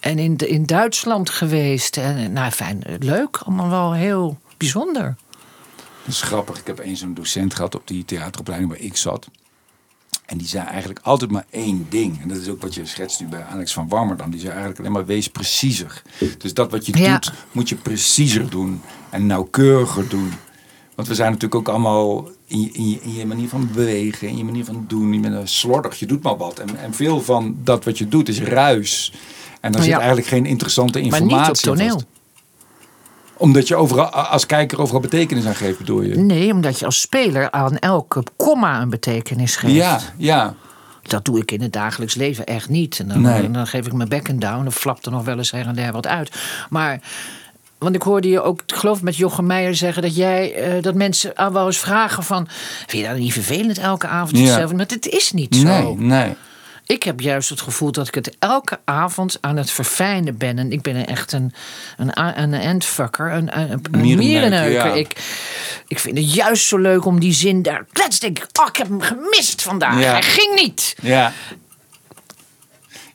en in, in Duitsland geweest. En, nou, fijn, leuk. Allemaal wel heel bijzonder. Dat is grappig. Ik heb eens een docent gehad op die theateropleiding waar ik zat. En die zei eigenlijk altijd maar één ding. En dat is ook wat je schetst nu bij Alex van Warmerdam. Die zei eigenlijk alleen maar wees preciezer. Dus dat wat je Ja. doet, moet je preciezer doen. En nauwkeuriger doen. Want we zijn natuurlijk ook allemaal in je, in je, in je manier van bewegen, in je manier van doen. Je bent een slordig, je doet maar wat. En, en veel van dat wat je doet is ruis. En daar Ja. zit eigenlijk geen interessante Maar informatie niet op aan toneel. vast. Omdat je overal, als kijker overal betekenis aan geeft, bedoel je? Nee, omdat je als speler aan elke komma een betekenis geeft. Ja, ja. Dat doe ik in het dagelijks leven echt niet. En dan, Nee. dan geef ik mijn back and down. Dan flapt er nog wel eens her en der wat uit. Maar, want ik hoorde je ook, ik geloof met Jochem Meijer zeggen... dat jij, eh, dat mensen aan wel eens vragen van... vind je dat niet vervelend elke avond Ja. hetzelfde? Maar het is niet zo. Nee, nee. Ik heb juist het gevoel dat ik het elke avond aan het verfijnen ben. En ik ben echt een, een, een endfucker, een, een, een Mierenneuker, mierenneuker. ja. Ik, ik vind het juist zo leuk om die zin daar... Klets, denk ik, oh, ik heb hem gemist vandaag. Ja. Hij ging niet. Ja.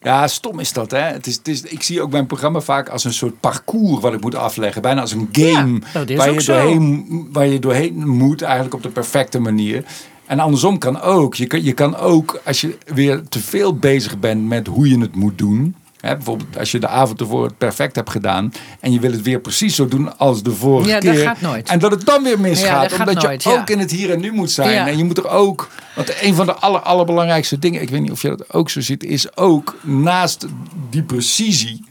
Ja, stom is dat, hè? Het is, het is, ik zie ook mijn programma vaak als een soort parcours wat ik moet afleggen. Bijna als een game Ja, waar, je doorheen, waar je doorheen moet, eigenlijk op de perfecte manier. En andersom kan ook. Je kan, je kan ook, als je weer te veel bezig bent met hoe je het moet doen. Hè, bijvoorbeeld als je de avond ervoor het perfect hebt gedaan. En je wil het weer precies zo doen als de vorige Ja, dat keer. gaat nooit. En dat het dan weer misgaat. dat gaat omdat nooit, je ja. ook in het hier en nu moet zijn. En je moet er ook. Want een van de aller, allerbelangrijkste dingen. Ik weet niet of je dat ook zo ziet. Is ook naast die precisie.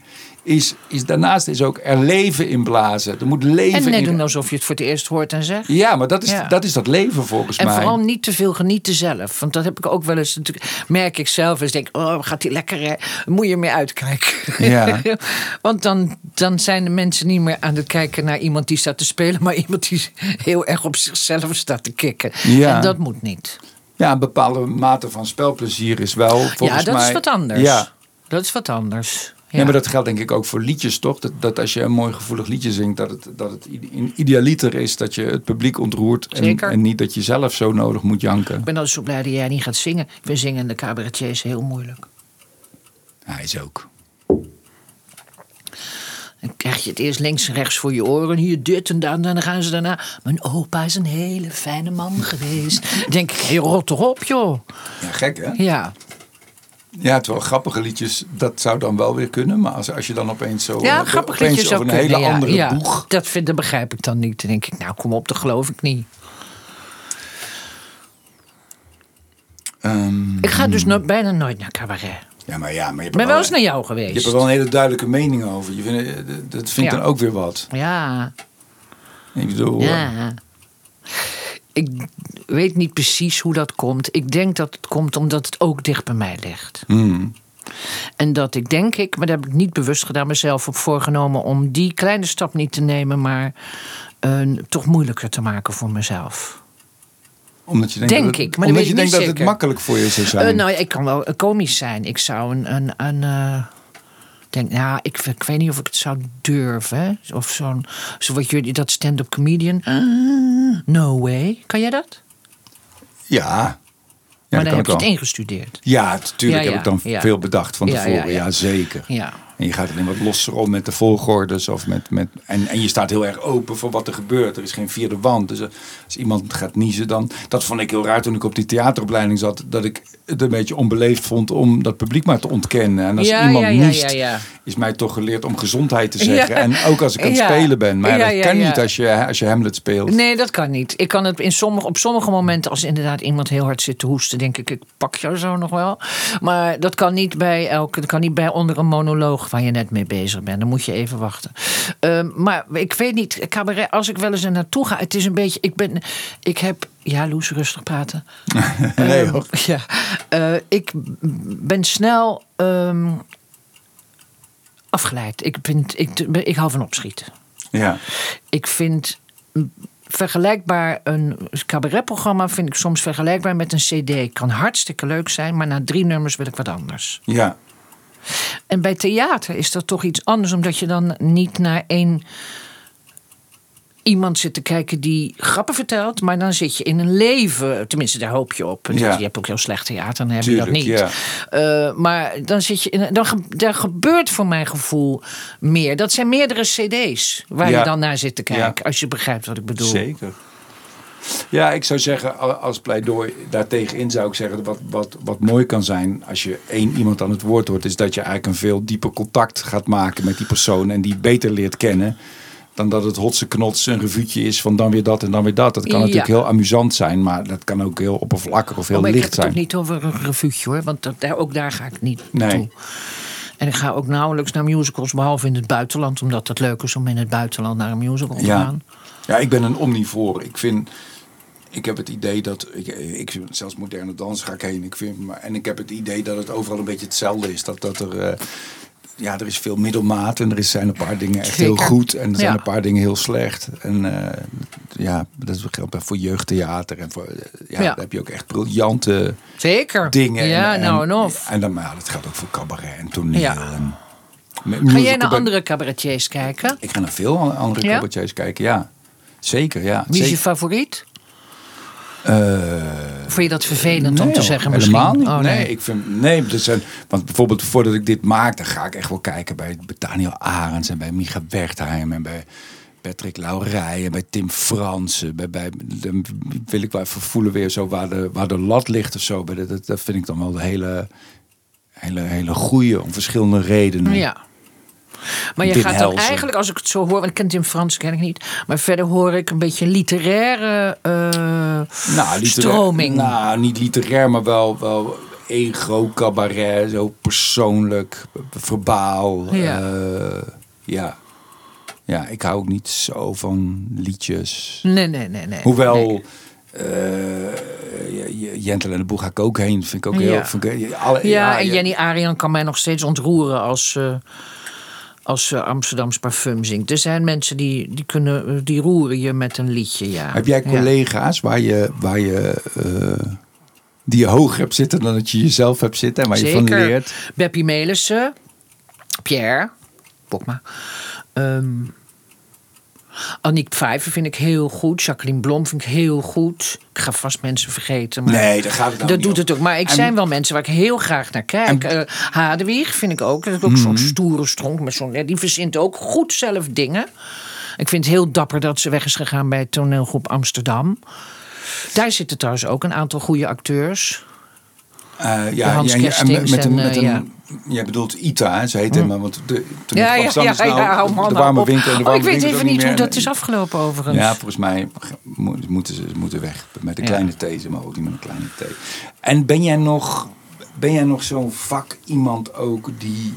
Is, is daarnaast is ook er leven in blazen. Er moet leven En net in. doen alsof je het voor het eerst hoort en zegt. Ja, maar dat is, Ja. dat is dat leven volgens En mij. vooral niet te veel genieten zelf. Want dat heb ik ook wel eens. natuurlijk- Merk ik zelf eens. Denk, oh, gaat die lekker. Hè? Moet je meer uitkijken. Ja. (laughs) Want dan, dan zijn de mensen niet meer aan het kijken naar iemand die staat te spelen. Maar iemand die heel erg op zichzelf staat te kicken. Ja. En dat moet niet. Ja, een bepaalde mate van spelplezier is wel volgens ja, dat mij. is wat anders. Ja. Dat is wat anders. Ja. maar dat geldt denk ik ook voor liedjes, toch? Dat, dat als je een mooi gevoelig liedje zingt, dat het, dat het ide- idealiter is dat je het publiek ontroert. En, Zeker. en niet dat je zelf zo nodig moet janken. Ik ben altijd zo blij dat jij niet gaat zingen. Ik vind zingende cabaretiers heel moeilijk. Hij is ook. Dan krijg je het eerst links en rechts voor je oren. Hier dit en dat. En dan gaan ze daarna. Mijn opa is een hele fijne man geweest. Dan denk ik, hey, rot erop, joh. Ja, gek hè? Ja, Ja, terwijl grappige liedjes, dat zou dan wel weer kunnen. Maar als, als je dan opeens zo ja eh, grappig opeens liedje zou over een kunnen. hele ja, andere ja. boeg. Dat, vind, dat begrijp ik dan niet. Dan denk ik, nou kom op, dat geloof ik niet. Ehm, Ik ga dus bijna nooit naar cabaret. ja, maar ja, maar je wel eens naar jou geweest. Je hebt er wel een hele duidelijke mening over. Je vindt, eh, dat- dat vind ik Ja. dan ook weer wat. Ja, Ik bedoel, eh, ja. Ik weet niet precies hoe dat komt. Ik denk dat het komt omdat het ook dicht bij mij ligt. hmm. En dat ik denk ik, maar daar heb ik niet bewust gedaan, mezelf op voorgenomen om die kleine stap niet te nemen, maar eh, toch moeilijker te maken voor mezelf. omdat je denkt Denk dat het, ik, maar dat omdat je denkt dat het makkelijk voor je zou zijn. Eh, nou, ik kan wel komisch zijn. Ik zou een. een, een eh, denk, nou, ik, ik weet niet of ik het zou durven. Of zo'n. Zo wat jullie, dat stand-up comedian. Ah, no way. Kan jij dat? ja. ja, maar dan heb je het ingestudeerd. Ja, natuurlijk Ja, heb ik dan veel bedacht van tevoren. ja. zeker. Ja. En je gaat alleen wat losser om met de volgordes. Of met, met, en, en je staat heel erg open voor wat er gebeurt. Er is geen vierde wand. Dus als iemand gaat niezen dan... Dat vond ik heel raar toen ik op die theateropleiding zat. Dat ik het een beetje onbeleefd vond om dat publiek maar te ontkennen. En als Ja, iemand ja, ja, niest, is mij toch geleerd om gezondheid te (laughs) zeggen. En ook als ik aan het spelen ben. Maar dat kan niet als je, als je Hamlet speelt. Nee, dat kan niet. Ik kan het in sommige, op sommige momenten, als inderdaad iemand heel hard zit te hoesten, denk ik, ik pak jou zo nog wel. Maar dat kan niet bij elke, dat kan niet bij onder een monoloog waar je net mee bezig bent. Dan moet je even wachten. Ehm, maar ik weet niet, cabaret, als ik wel eens er naartoe ga, het is een beetje, ik ben, ik heb, ja, Loes, rustig praten. (laughs) Nee, Ehm. Ja, Eh, ik ben snel ehm, afgeleid. Ik, vind, ik, ik hou van opschieten. Ja. Ik vind vergelijkbaar een cabaretprogramma vind ik soms vergelijkbaar met een CD. Kan hartstikke leuk zijn, maar na drie nummers wil ik wat anders. Ja. En bij theater is dat toch iets anders, omdat je dan niet naar één iemand zit te kijken die grappen vertelt, maar dan zit je in een leven. Tenminste, daar hoop je op. Ja. Je hebt ook heel slecht theater, dan heb Tuurlijk, je dat niet. ja. Eh, maar dan zit je in. Dan, daar gebeurt voor mijn gevoel meer. Dat zijn meerdere CD's waar Ja. je dan naar zit te kijken, als je begrijpt wat ik bedoel. Zeker. Ja, ik zou zeggen, als pleidooi daartegenin zou ik zeggen, wat, wat, wat mooi kan zijn als je één iemand aan het woord hoort, is dat je eigenlijk een veel dieper contact gaat maken met die persoon en die beter leert kennen. Dan dat het hotse knots een revuutje is van dan weer dat en dan weer dat. Dat kan Ja. natuurlijk heel amusant zijn, maar dat kan ook heel oppervlakkig of heel Oh, maar ik licht heb het ook zijn. niet over een revuutje hoor, want dat, daar, ook daar ga ik niet Nee. toe. En ik ga ook nauwelijks naar musicals, behalve in het buitenland, omdat het leuk is om in het buitenland naar een musical te Ja. gaan. Ja, ik ben een omnivoor. Ik vind, ik heb het idee dat, ik, ik zelfs moderne dans ga ik heen. Ik vind, maar, en ik heb het idee dat het overal een beetje hetzelfde is. Dat, dat er, eh, ja, er is veel middelmaat en er zijn een paar dingen echt heel goed en er zijn Ja. een paar dingen heel slecht. En eh, ja, dat geldt voor jeugdtheater en voor, eh, ja, Ja. daar heb je ook echt briljante Zeker. dingen. Ja, en, nou en of. En dan, maar ja, dat geldt ook voor cabaret en toneel. Ja. En, met Ga jij naar andere cabaretiers kijken? Ik ga naar veel andere cabaretiers kijken, ja. Zeker, ja. Wie is je favoriet? Eh, Vond je dat vervelend om te zeggen misschien? Helemaal. Oh, nee. ik vind, nee er zijn, want bijvoorbeeld voordat ik dit maak, dan ga ik echt wel kijken bij, Daniel Arends en bij Micha Wertheim en bij Patrick Laurij en bij Tim Fransen. Bij, bij, dan wil ik wel even voelen weer zo waar de, waar de lat ligt of zo. Dat, dat vind ik dan wel de hele, hele, hele goede om verschillende redenen. Ja. Maar je gaat dan Helsen. eigenlijk, als ik het zo hoor, want ik ken Tim Frans ken ik niet, maar verder hoor ik een beetje literaire eh, Nou, literair- stroming. Nou, niet literair, maar wel, wel ego, cabaret, zo persoonlijk, verbaal. Ja. Ja. ja. Ja, ik hou ook niet zo van liedjes. Nee, nee, nee, nee. Hoewel, Nee. eh, Jentel en de Boeg ga ik ook heen. Vind ik ook heel... Ja. Vind ik, alle, Ja, en Jenny Arian kan mij nog steeds ontroeren als, eh als ze Amsterdams parfum zingt. Er zijn mensen die, die, kunnen, die roeren je met een liedje, ja. Heb jij Ja. collega's waar je, waar je, eh, die je hoger hebt zitten dan dat je jezelf hebt zitten en waar je van Zeker. leert? Beppie Melissen, Pierre, Bokma. Ehm Aniek Pfeiffer vind ik heel goed. Jacqueline Blom vind ik heel goed. Ik ga vast mensen vergeten. Maar Nee, daar gaat het nou dat doet het ook. Maar ik En- zijn wel mensen waar ik heel graag naar kijk. En- Eh Hadewig vind ik ook. Dat is ook Mhm. zo'n stoere stronk. Met zo'n, die verzint ook goed zelf dingen. Ik vind het heel dapper dat ze weg is gegaan bij toneelgroep Amsterdam. Daar zitten trouwens ook een aantal goede acteurs. De ja, Hans ja, ja, en Kerstings met, met een, met eh, een, ja. Jij bedoelt Ita, hè? ze heet hem, maar want de, toen Ja, ja, ja, nou, ja, man de warme winkel en de Oh, warme ik weet even niet hoe meer. dat is afgelopen overigens. Ja, volgens mij mo- moeten ze moeten weg met een kleine thee, ze maar ook niet met een kleine thee. En ben jij nog, ben jij nog zo'n vak iemand ook die,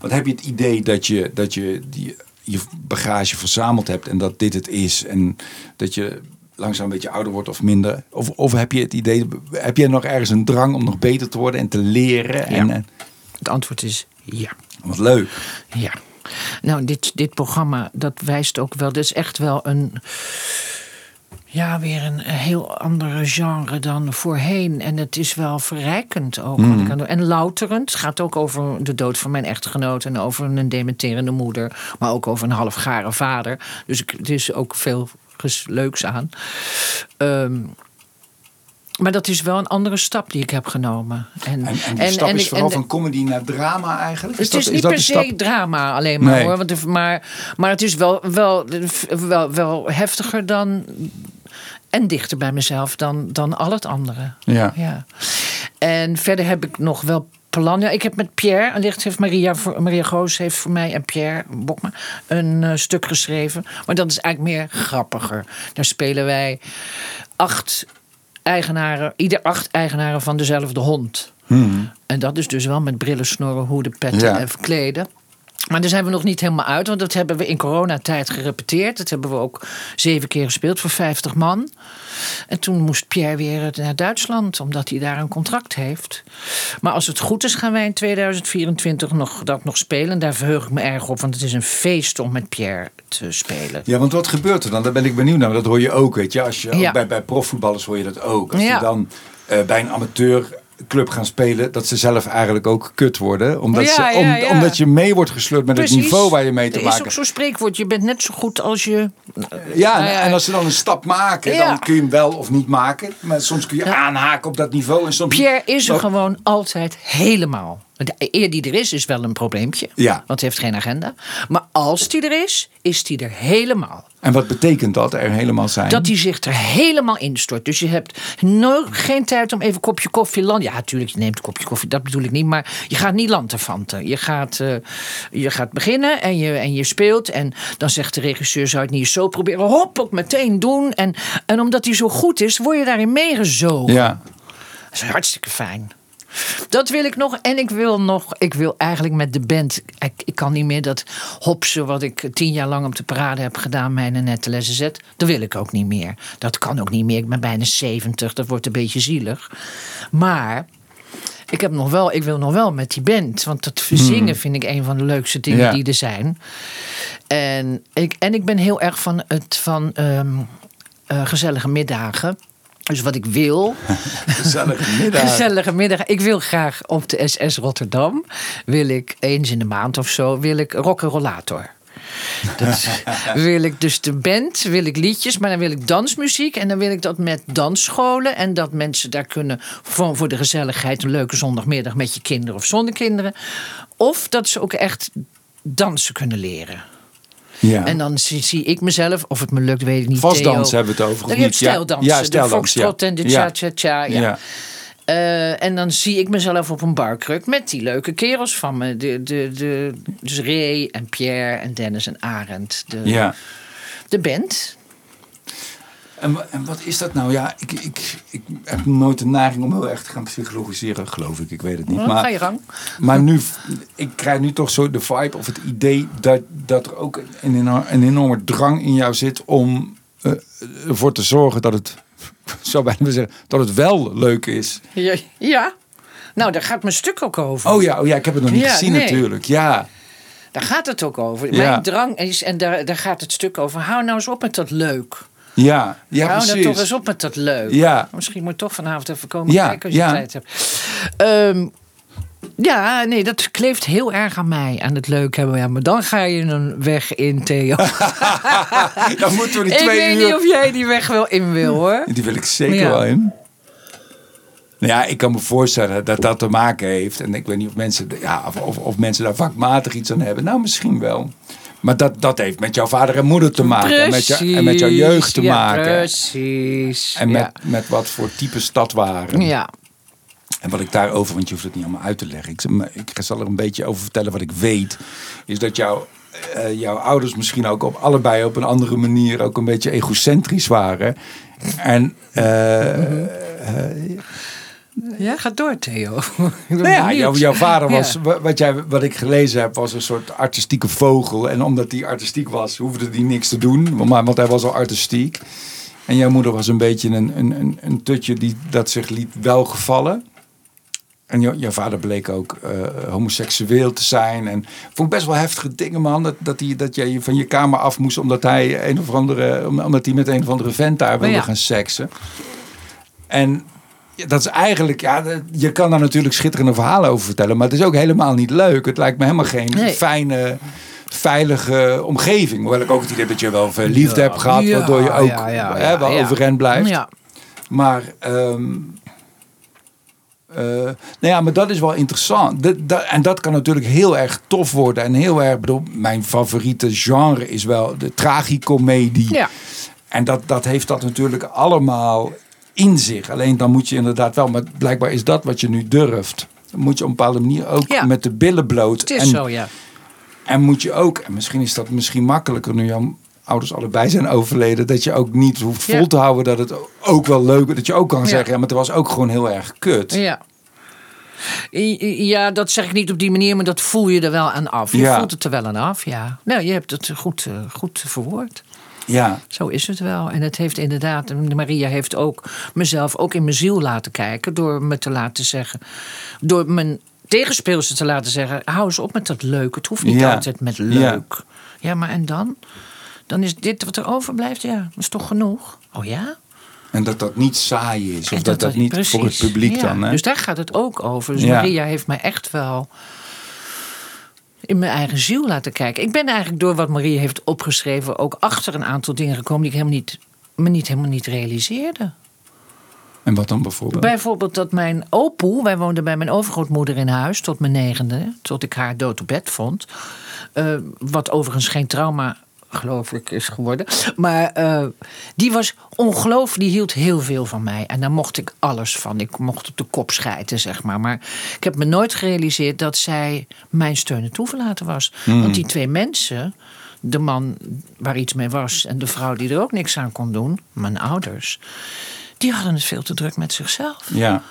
wat heb je het idee dat je, dat je die, je bagage verzameld hebt en dat dit het is en dat je langzaam een beetje ouder wordt of minder? Of, of heb je het idee, heb jij nog ergens een drang om nog beter te worden en te leren? En, Het antwoord is ja. wat leuk. Ja. Nou, dit, dit programma, dat wijst ook wel. Dit is echt wel een. Ja, weer een heel andere genre dan voorheen. En het is wel verrijkend ook. doe. En louterend. Het gaat ook over de dood van mijn echtgenoot. En over een dementerende moeder. Maar ook over een halfgare vader. Dus er is ook veel leuks aan. Ehm, Maar dat is wel een andere stap die ik heb genomen. En, en, die stap is vooral van comedy naar drama eigenlijk? het is, niet per se drama alleen maar hoor. Want, maar, maar het is wel, wel, wel, wel heftiger dan en dichter bij mezelf dan, dan al het andere. Ja. ja. En verder heb ik nog wel plannen. Ik heb met Pierre, en licht heeft Maria, Maria Goos heeft voor mij en Pierre Bokma een uh, stuk geschreven. Maar dat is eigenlijk meer grappiger. Daar spelen wij acht eigenaren, ieder acht eigenaren van dezelfde hond. Hmm. En dat is dus wel met brillen, snorren, hoeden, petten en verkleden. Maar daar zijn we nog niet helemaal uit, want dat hebben we in coronatijd gerepeteerd. Dat hebben we ook zeven keer gespeeld voor 50 man. En toen moest Pierre weer naar Duitsland, omdat hij daar een contract heeft. Maar als het goed is, gaan wij in 2024 nog, dat nog spelen. Daar verheug ik me erg op, want het is een feest om met Pierre te spelen. Ja, want wat gebeurt er dan? Daar ben ik benieuwd naar. Dat hoor je ook, weet je. Als je bij, bij profvoetballers hoor je dat ook. Als je dan uh, bij een amateur club gaan spelen, dat ze zelf eigenlijk ook kut worden. Omdat, ze, omdat je mee wordt gesleurd met het niveau waar je mee te maken hebt. is ook zo'n spreekwoord. Je bent net zo goed als je... Ja, nou en als ze dan een stap maken, dan kun je hem wel of niet maken. Maar soms kun je aanhaken op dat niveau. En soms... Pierre is er gewoon altijd helemaal. De eer die er is, is wel een probleempje. Ja. Want hij heeft geen agenda. Maar als die er is, is die er helemaal. En wat betekent dat, er helemaal zijn? Dat hij zich er helemaal instort. Dus je hebt nooit, geen tijd om even een kopje koffie land. Ja, natuurlijk, je neemt een kopje koffie, dat bedoel ik niet. Maar je gaat niet lanterfanten. Je gaat, uh, je gaat beginnen en je, en je speelt. En dan zegt de regisseur, zou het niet zo proberen? Hop, ook meteen doen. En, en omdat hij zo goed is, word je daarin meegezogen. Ja. Dat is hartstikke fijn. Dat wil ik nog. En ik wil nog, ik wil eigenlijk met de band. Ik, ik kan niet meer dat hopsen wat ik tien jaar lang op de parade heb gedaan, mijn nette lessen zet. Dat wil ik ook niet meer. Dat kan ook niet meer. Ik ben bijna 70. Dat wordt een beetje zielig. Maar ik, heb nog wel, ik wil nog wel met die band. Want dat verzingen hmm. vind ik een van de leukste dingen die er zijn. En ik, en ik ben heel erg van het van um, uh, gezellige middagen. Dus wat ik wil. (laughs) Gezellige middag. Gezellige middag. Ik wil graag op de SS Rotterdam. Wil ik eens in de maand of zo. Wil ik rock'n'rollator. Dat (laughs) wil ik dus de band, wil ik liedjes, maar dan wil ik dansmuziek. En dan wil ik dat met dansscholen. En dat mensen daar kunnen voor, voor de gezelligheid een leuke zondagmiddag met je kinderen of zonder kinderen. Of dat ze ook echt dansen kunnen leren. Ja. En dan zie, zie, ik mezelf, of het me lukt, weet ik niet. Vastdansen hebben we het over. Dan heb stijldansen, ja, de foxtrot en de cha-cha-cha. Ja. Uh, en dan zie ik mezelf op een barkruk met die leuke kerels van me. De, de, de, dus Ray en Pierre en Dennis en Arend. De, ja. de band. En, en wat is dat nou? Ja, ik, ik, ik heb nooit de neiging om heel erg te gaan psychologiseren, geloof ik. Ik weet het niet. Oh, maar, ga je gang. Maar nu, ik krijg nu toch zo de vibe of het idee dat, dat er ook een, een enorme drang in jou zit om uh, ervoor te zorgen dat het, (laughs) zou bijna zeggen, dat het wel leuk is. Ja, ja. nou daar gaat mijn stuk ook over. Oh ja, oh ja ik heb het nog niet gezien natuurlijk. Ja. Daar gaat het ook over. Mijn drang is, en daar, daar gaat het stuk over. Hou nou eens op met dat leuk. Ja, ja Hou precies. toch eens op met dat leuk. Ja. Misschien moet je toch vanavond even komen kijken als je ja. tijd hebt. Um, ja, nee, dat kleeft heel erg aan mij, aan het leuk hebben. Ja, maar dan ga je een weg in, Theo. (laughs) dan moeten we die twee Ik weet uur... niet of jij die weg wel in wil, hoor. Die wil ik zeker wel in. Nou ja, ik kan me voorstellen dat dat te maken heeft. En ik weet niet of mensen, ja, of, of, of mensen daar vakmatig iets aan hebben. Nou, misschien wel. Maar dat, dat heeft met jouw vader en moeder te maken. Precies, en, met jou, en met jouw jeugd te ja, maken. Precies. En met, ja. met wat voor type stad waren. Ja. En wat ik daarover, want je hoeft het niet allemaal uit te leggen. Ik, ik zal er een beetje over vertellen wat ik weet. Is dat jouw, uh, jouw ouders misschien ook op allebei op een andere manier ook een beetje egocentrisch waren. En uh, uh, ja, ga door, Theo. (laughs) nou ja, jouw, jouw, vader was, ja. wat, jij, wat ik gelezen heb, was een soort artistieke vogel. En omdat hij artistiek was, hoefde hij niks te doen. Maar, want hij was al artistiek. En jouw moeder was een beetje een, een, een, een tutje die dat zich liet welgevallen. En jou, jouw vader bleek ook uh, homoseksueel te zijn. En vond best wel heftige dingen, man. Dat, dat, hij, dat jij van je kamer af moest omdat hij, een of andere, omdat hij met een of andere vent daar wilde ja. gaan seksen. En ja, dat is eigenlijk, ja, je kan daar natuurlijk schitterende verhalen over vertellen, maar het is ook helemaal niet leuk. Het lijkt me helemaal geen nee. fijne, veilige omgeving. Hoewel ik ook het idee dat je wel veel liefde ja. hebt gehad, ja, waardoor je ook hè, wel overeind blijft. Maar, ehm, eh, nou ja, maar dat is wel interessant. Dat, dat, en dat kan natuurlijk heel erg tof worden. En heel erg, bedoel, mijn favoriete genre is wel de tragicomedie. Ja. En dat, dat heeft dat natuurlijk allemaal in zich. Alleen dan moet je inderdaad wel, maar blijkbaar is dat wat je nu durft. Dan moet je op een bepaalde manier ook Ja. met de billen bloot. Het is en, zo, ja. en moet je ook, en misschien is dat misschien makkelijker nu jouw ouders allebei zijn overleden, dat je ook niet hoeft vol Ja. te houden dat het ook wel leuk is. Dat je ook kan Ja. zeggen, ja, maar het was ook gewoon heel erg kut. Ja. Ja, dat zeg ik niet op die manier, maar dat voel je er wel aan af. Je voelt het er wel aan af, ja. Nou, je hebt het goed, eh, goed verwoord. Ja, Zo is het wel. En het heeft inderdaad, en Maria heeft ook mezelf ook in mijn ziel laten kijken. Door me te laten zeggen, door mijn tegenspeelster te laten zeggen: hou eens op met dat leuk. Het hoeft niet Ja. altijd met leuk. Ja. maar en dan? Dan is dit wat er overblijft, ja, dat is toch genoeg? Oh ja? en dat dat niet saai is. Of dat dat, niet voor het publiek Ja, dan. Hè? Dus daar gaat het ook over. Dus Ja. Maria heeft mij echt wel in mijn eigen ziel laten kijken. Ik ben eigenlijk door wat Maria heeft opgeschreven ook achter een aantal dingen gekomen die ik helemaal niet, me niet, helemaal niet realiseerde. En wat dan bijvoorbeeld? Bijvoorbeeld dat mijn opoe, wij woonden bij mijn overgrootmoeder in huis tot mijn negende, tot ik haar dood op bed vond. Eh, wat overigens geen trauma, geloof ik, is geworden. Maar eh, die was ongelooflijk, die hield heel veel van mij. En daar mocht ik alles van. Ik mocht op de kop schijten, zeg maar. Maar ik heb me nooit gerealiseerd dat zij mijn steun en toeverlaten was. Want die twee mensen, de man waar iets mee was en de vrouw die er ook niks aan kon doen, mijn ouders. Die hadden het veel te druk met zichzelf. Ja,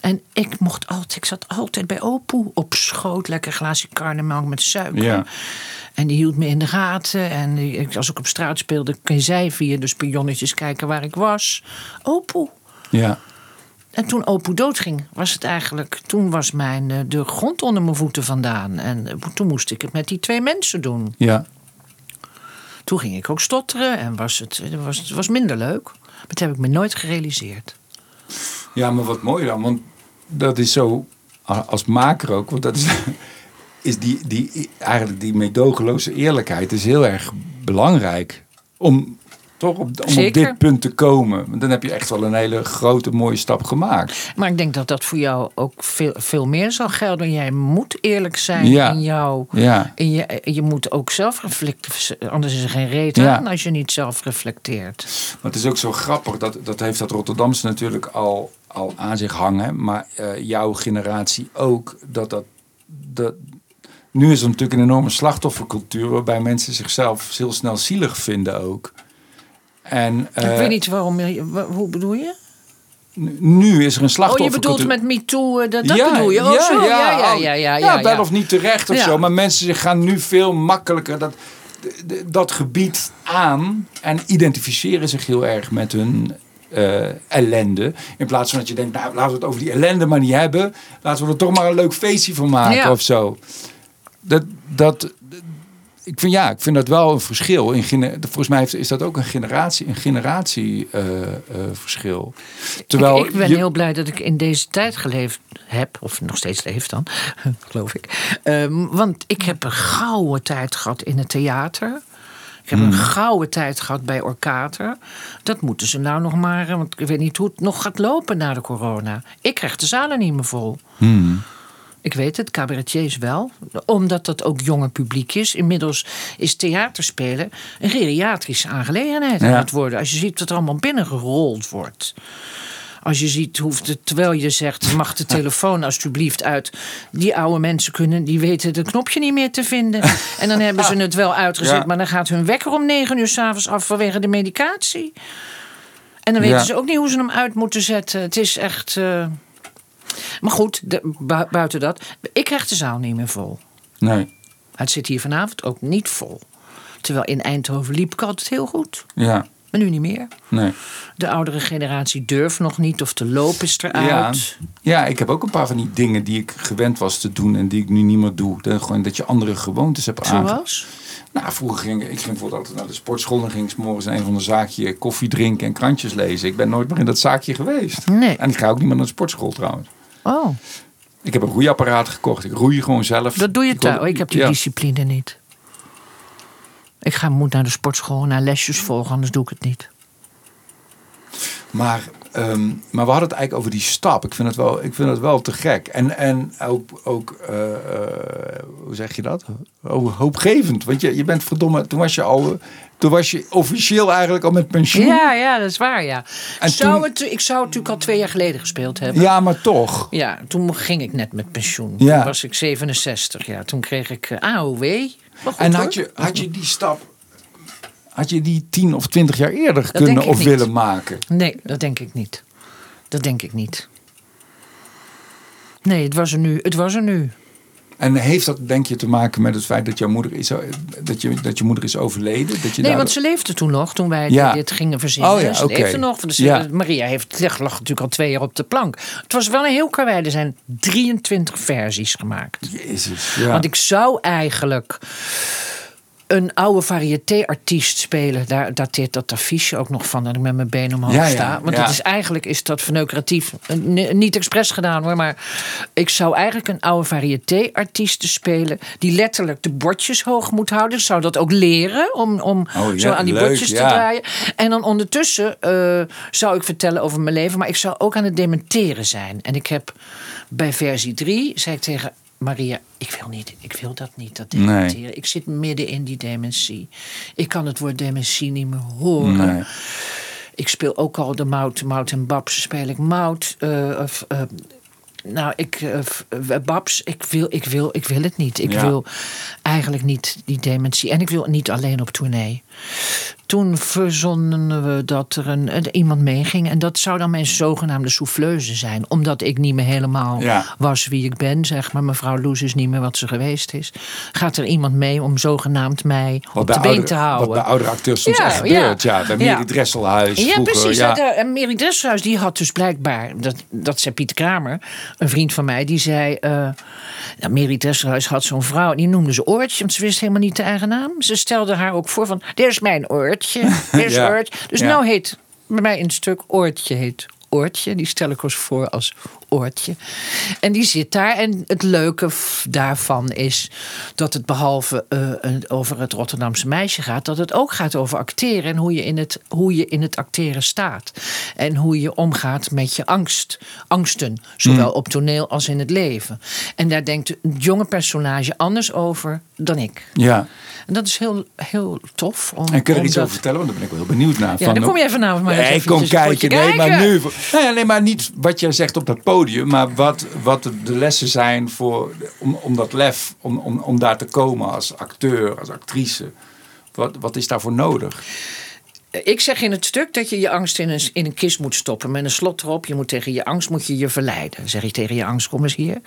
En ik mocht altijd, ik zat altijd bij Opoe op schoot, lekker glaasje karnemelk met suiker. Ja. En die hield me in de gaten. En die- als ik op straat speelde, kon zij via de spionnetjes kijken waar ik was. Opoe. ja, En toen Opoe doodging, was het eigenlijk. Toen was mijn, eh, de grond onder mijn voeten vandaan. En eh, toen moest ik het met die twee mensen doen. ja. Toen ging ik ook stotteren en was het, het, was, het was minder leuk. Maar dat heb ik me nooit gerealiseerd. Ja, maar wat mooi dan, want dat is zo als maker ook, want dat is, (laughs) is die, die eigenlijk die meedogenloze eerlijkheid is heel erg belangrijk om toch op, om op dit punt te komen. Want dan heb je echt wel een hele grote mooie stap gemaakt. Maar ik denk dat dat voor jou ook veel, veel meer zal gelden. Jij moet eerlijk zijn Ja. in jou. Ja, In je, je moet ook zelf reflecteren. Anders is er geen reet Ja. aan als je niet zelf reflecteert. maar het is ook zo grappig, dat, dat heeft dat Rotterdamse natuurlijk al, al aan zich hangen. Maar eh, jouw generatie ook, dat dat... dat nu is er natuurlijk een enorme slachtoffercultuur waarbij mensen zichzelf heel snel zielig vinden ook. En, ik eh, weet niet waarom. Hoe bedoel je? Nu is er een Oh, je bedoelt met MeToo, eh, dat, dat bedoel je? Oh, zo. Ja, ja, ja, ja. ja, wel ja. of niet terecht of zo. Maar mensen gaan nu veel makkelijker dat, dat gebied aan. En identificeren zich heel erg met hun eh, ellende. In plaats van dat je denkt, nou laten we het over die ellende maar niet hebben. Laten we er toch maar een leuk feestje van maken Ja. of zo. Dat, dat, ik vind, ja, ik vind dat wel een verschil. In, volgens mij is dat ook een generatie, een generatie eh, eh, verschil. Terwijl ik, ik ben je- heel blij dat ik in deze tijd geleefd heb. Of nog steeds leef dan, (laughs) geloof ik. Ehm, want ik heb een gouden tijd gehad in het theater. Ik heb Hmm. een gouden tijd gehad bij Orkater. Dat moeten ze nou nog maar... eh, Want ik weet niet hoe het nog gaat lopen na de corona. Ik krijg de zalen niet meer vol. Hmm. Ik weet het, cabaretiers wel. Omdat dat ook jonge publiek is. Inmiddels is theaterspelen een geriatrische aangelegenheid aan Ja. het worden. Als je ziet dat er allemaal binnengerold wordt. Als je ziet, hoeft het, terwijl je zegt, mag de telefoon alsjeblieft uit. Die oude mensen kunnen, die weten het knopje niet meer te vinden. En dan hebben ze het wel uitgezet, Ja. maar dan gaat hun wekker om negen uur s'avonds af vanwege de medicatie. En dan weten Ja. ze ook niet hoe ze hem uit moeten zetten. Het is echt. eh, Maar goed, de- bu- buiten dat. Ik krijg de zaal niet meer vol. Nee, Het zit hier vanavond ook niet vol. Terwijl in Eindhoven liep ik altijd heel goed. ja, Maar nu niet meer. nee. De oudere generatie durft nog niet of de loop is Ja, eruit. ja, ik heb ook een paar van die dingen die ik gewend was te doen en die ik nu niet meer doe. Dat, gewoon dat je andere gewoontes hebt aange... Zoals? Nou, vroeger ging ik ging bijvoorbeeld altijd naar de sportschool en ging ik 's morgens in een van de zaakje koffie drinken en krantjes lezen. Ik ben nooit meer in dat zaakje geweest. Nee. En ik ga ook niet meer naar de sportschool trouwens. Oh, Ik heb een roeiapparaat gekocht. Ik roei gewoon zelf. dat doe je Ik wil- thuis. Oh, ik heb die ja. discipline niet. Ik ga, moet naar de sportschool, naar lesjes volgen, anders doe ik het niet. Maar Ehm, maar we hadden het eigenlijk over die stap. Ik vind het wel, ik vind het wel te gek. En, en ook, ook eh, eh, hoe zeg je dat? Oh, hoopgevend. Want je, je bent verdomme, toen was je al, toen was je officieel eigenlijk al met pensioen. Ja, ja, dat is waar, ja. En zou toen- het, ik zou het natuurlijk al twee jaar geleden gespeeld hebben. Ja, maar toch. Ja, toen ging ik net met pensioen. Ja. Toen was ik 67. Ja, toen kreeg ik eh, AOW. Goed, En hoor. had je, had je die stap, had je die tien of twintig jaar eerder kunnen of niet. willen maken? Nee, dat denk ik niet. Dat denk ik niet. Nee, het was er nu. Het was er nu. En heeft dat denk je te maken met het feit dat jouw moeder is, dat je, dat je moeder is overleden? Dat je Nee, want ze leefde toen nog, toen wij Ja. dit gingen verzinnen. Oh ja, ze leefde nog. Dus, Ja. Maria heeft, lag natuurlijk al twee jaar op de plank. Het was wel een heel karwei. Er zijn 23 versies gemaakt. Jezus, ja. Want ik zou eigenlijk een oude variété-artiest spelen. Daar dateert dat affiche ook nog van dat ik met mijn benen omhoog Ja, ja, sta. Want ja. is eigenlijk is dat verneukeratief. N- Niet expres gedaan hoor, maar ik zou eigenlijk een oude variété-artiest spelen. die letterlijk de bordjes hoog moet houden. Zou dat ook leren om, om Oh, zo aan die leuk, bordjes te draaien. En dan ondertussen eh, zou ik vertellen over mijn leven. Maar ik zou ook aan het dementeren zijn. En ik heb bij versie 3 zei ik tegen Maria, ik wil niet, ik wil dat niet, dat Nee. dementeren. Ik zit midden in die dementie. Ik kan het woord dementie niet meer horen. Nee. Ik speel ook al de Mout, Mout en Babs speel ik Mout. eh, of, eh, nou, ik, eh, Babs, ik wil, ik, wil, ik wil het niet. Ik Ja. wil eigenlijk niet die dementie. En ik wil niet alleen op tournee. Toen verzonnen we dat er een, een- iemand meeging. En dat zou dan mijn zogenaamde souffleuse zijn. Omdat ik niet meer helemaal Ja. was wie ik ben. Zeg maar, mevrouw Loes is niet meer wat ze geweest is. Gaat er iemand mee om zogenaamd mij Wat op de been te houden? Wat bij oudere acteurs soms Ja, echt gebeurt. Ja, bij ja. Mary Dresselhuis Ja, vroeger. precies. ja. Eh, En Mary Dresselhuis die had dus blijkbaar, dat, dat zei Pieter Kramer, een vriend van mij, die zei: eh ja, Mary Dresselhuis had zo'n vrouw, die noemde ze Oortje, want ze wist helemaal niet de eigen naam. Ze stelde haar ook voor van: Dit is mijn Oortje, (laughs) is Ja. Dus nou heet bij mij in het stuk Oortje heet Oortje. Die stel ik ons voor als Oortje. En die zit daar. En het leuke daarvan is dat het behalve eh, een- over het Rotterdamse meisje gaat, dat het ook gaat over acteren en hoe je in het, hoe je in het acteren staat. En hoe je omgaat met je angst, angsten, zowel op toneel als in het leven. En daar denkt een jonge personage anders over dan ik. ja. En dat is heel, heel tof. Om, En kun je er iets dat- over vertellen? Want daar ben ik wel heel benieuwd naar. Ja, dan kom je vanavond maar Nee, ik kom kijken. Nee, maar nu. Nee, maar niet wat jij zegt op dat podium. Maar wat, wat de- lessen zijn voor, om, om dat lef. Om, om, om daar te komen als acteur, als actrice. Wat, wat is daarvoor nodig? Ik zeg in het stuk dat je je angst in een, in een kist moet stoppen met een slot erop. Je moet tegen je angst moet je je verleiden. Dan zeg je tegen je angst, kom eens hier.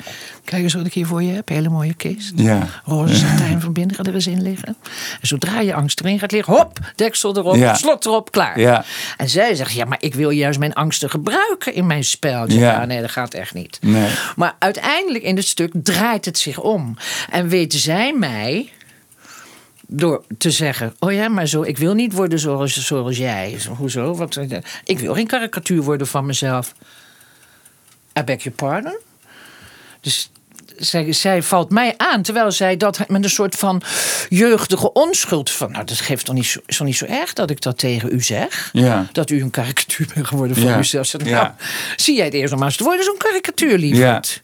Kijk eens wat ik hier voor je heb. Hele mooie kist. Ja. Roze satijn van binnen, ga er eens in liggen. En zodra je angst erin gaat liggen, hop, deksel erop, Ja. slot erop, klaar. Ja. En zij zegt, ja, maar ik wil juist mijn angsten gebruiken in mijn spel. Ik zeg, Ja. "Ah, nee, dat gaat echt niet. Nee. Maar uiteindelijk in het stuk draait het zich om. En weet zij mij door te zeggen: Oh ja, maar zo, ik wil niet worden zoals, zoals jij. Zo, hoezo? Wat, eh, ik wil geen karikatuur worden van mezelf. I beg your pardon? Dus zij, zij valt mij aan, terwijl zij dat met een soort van jeugdige onschuld van. Nou, dat geeft toch niet zo, is toch niet zo erg dat ik dat tegen u zeg? Ja. Dat u een karikatuur bent geworden van Ja. uzelf. Ja. Nou, zie jij het eerst nog maar eens te worden, zo'n karikatuur, lieverd.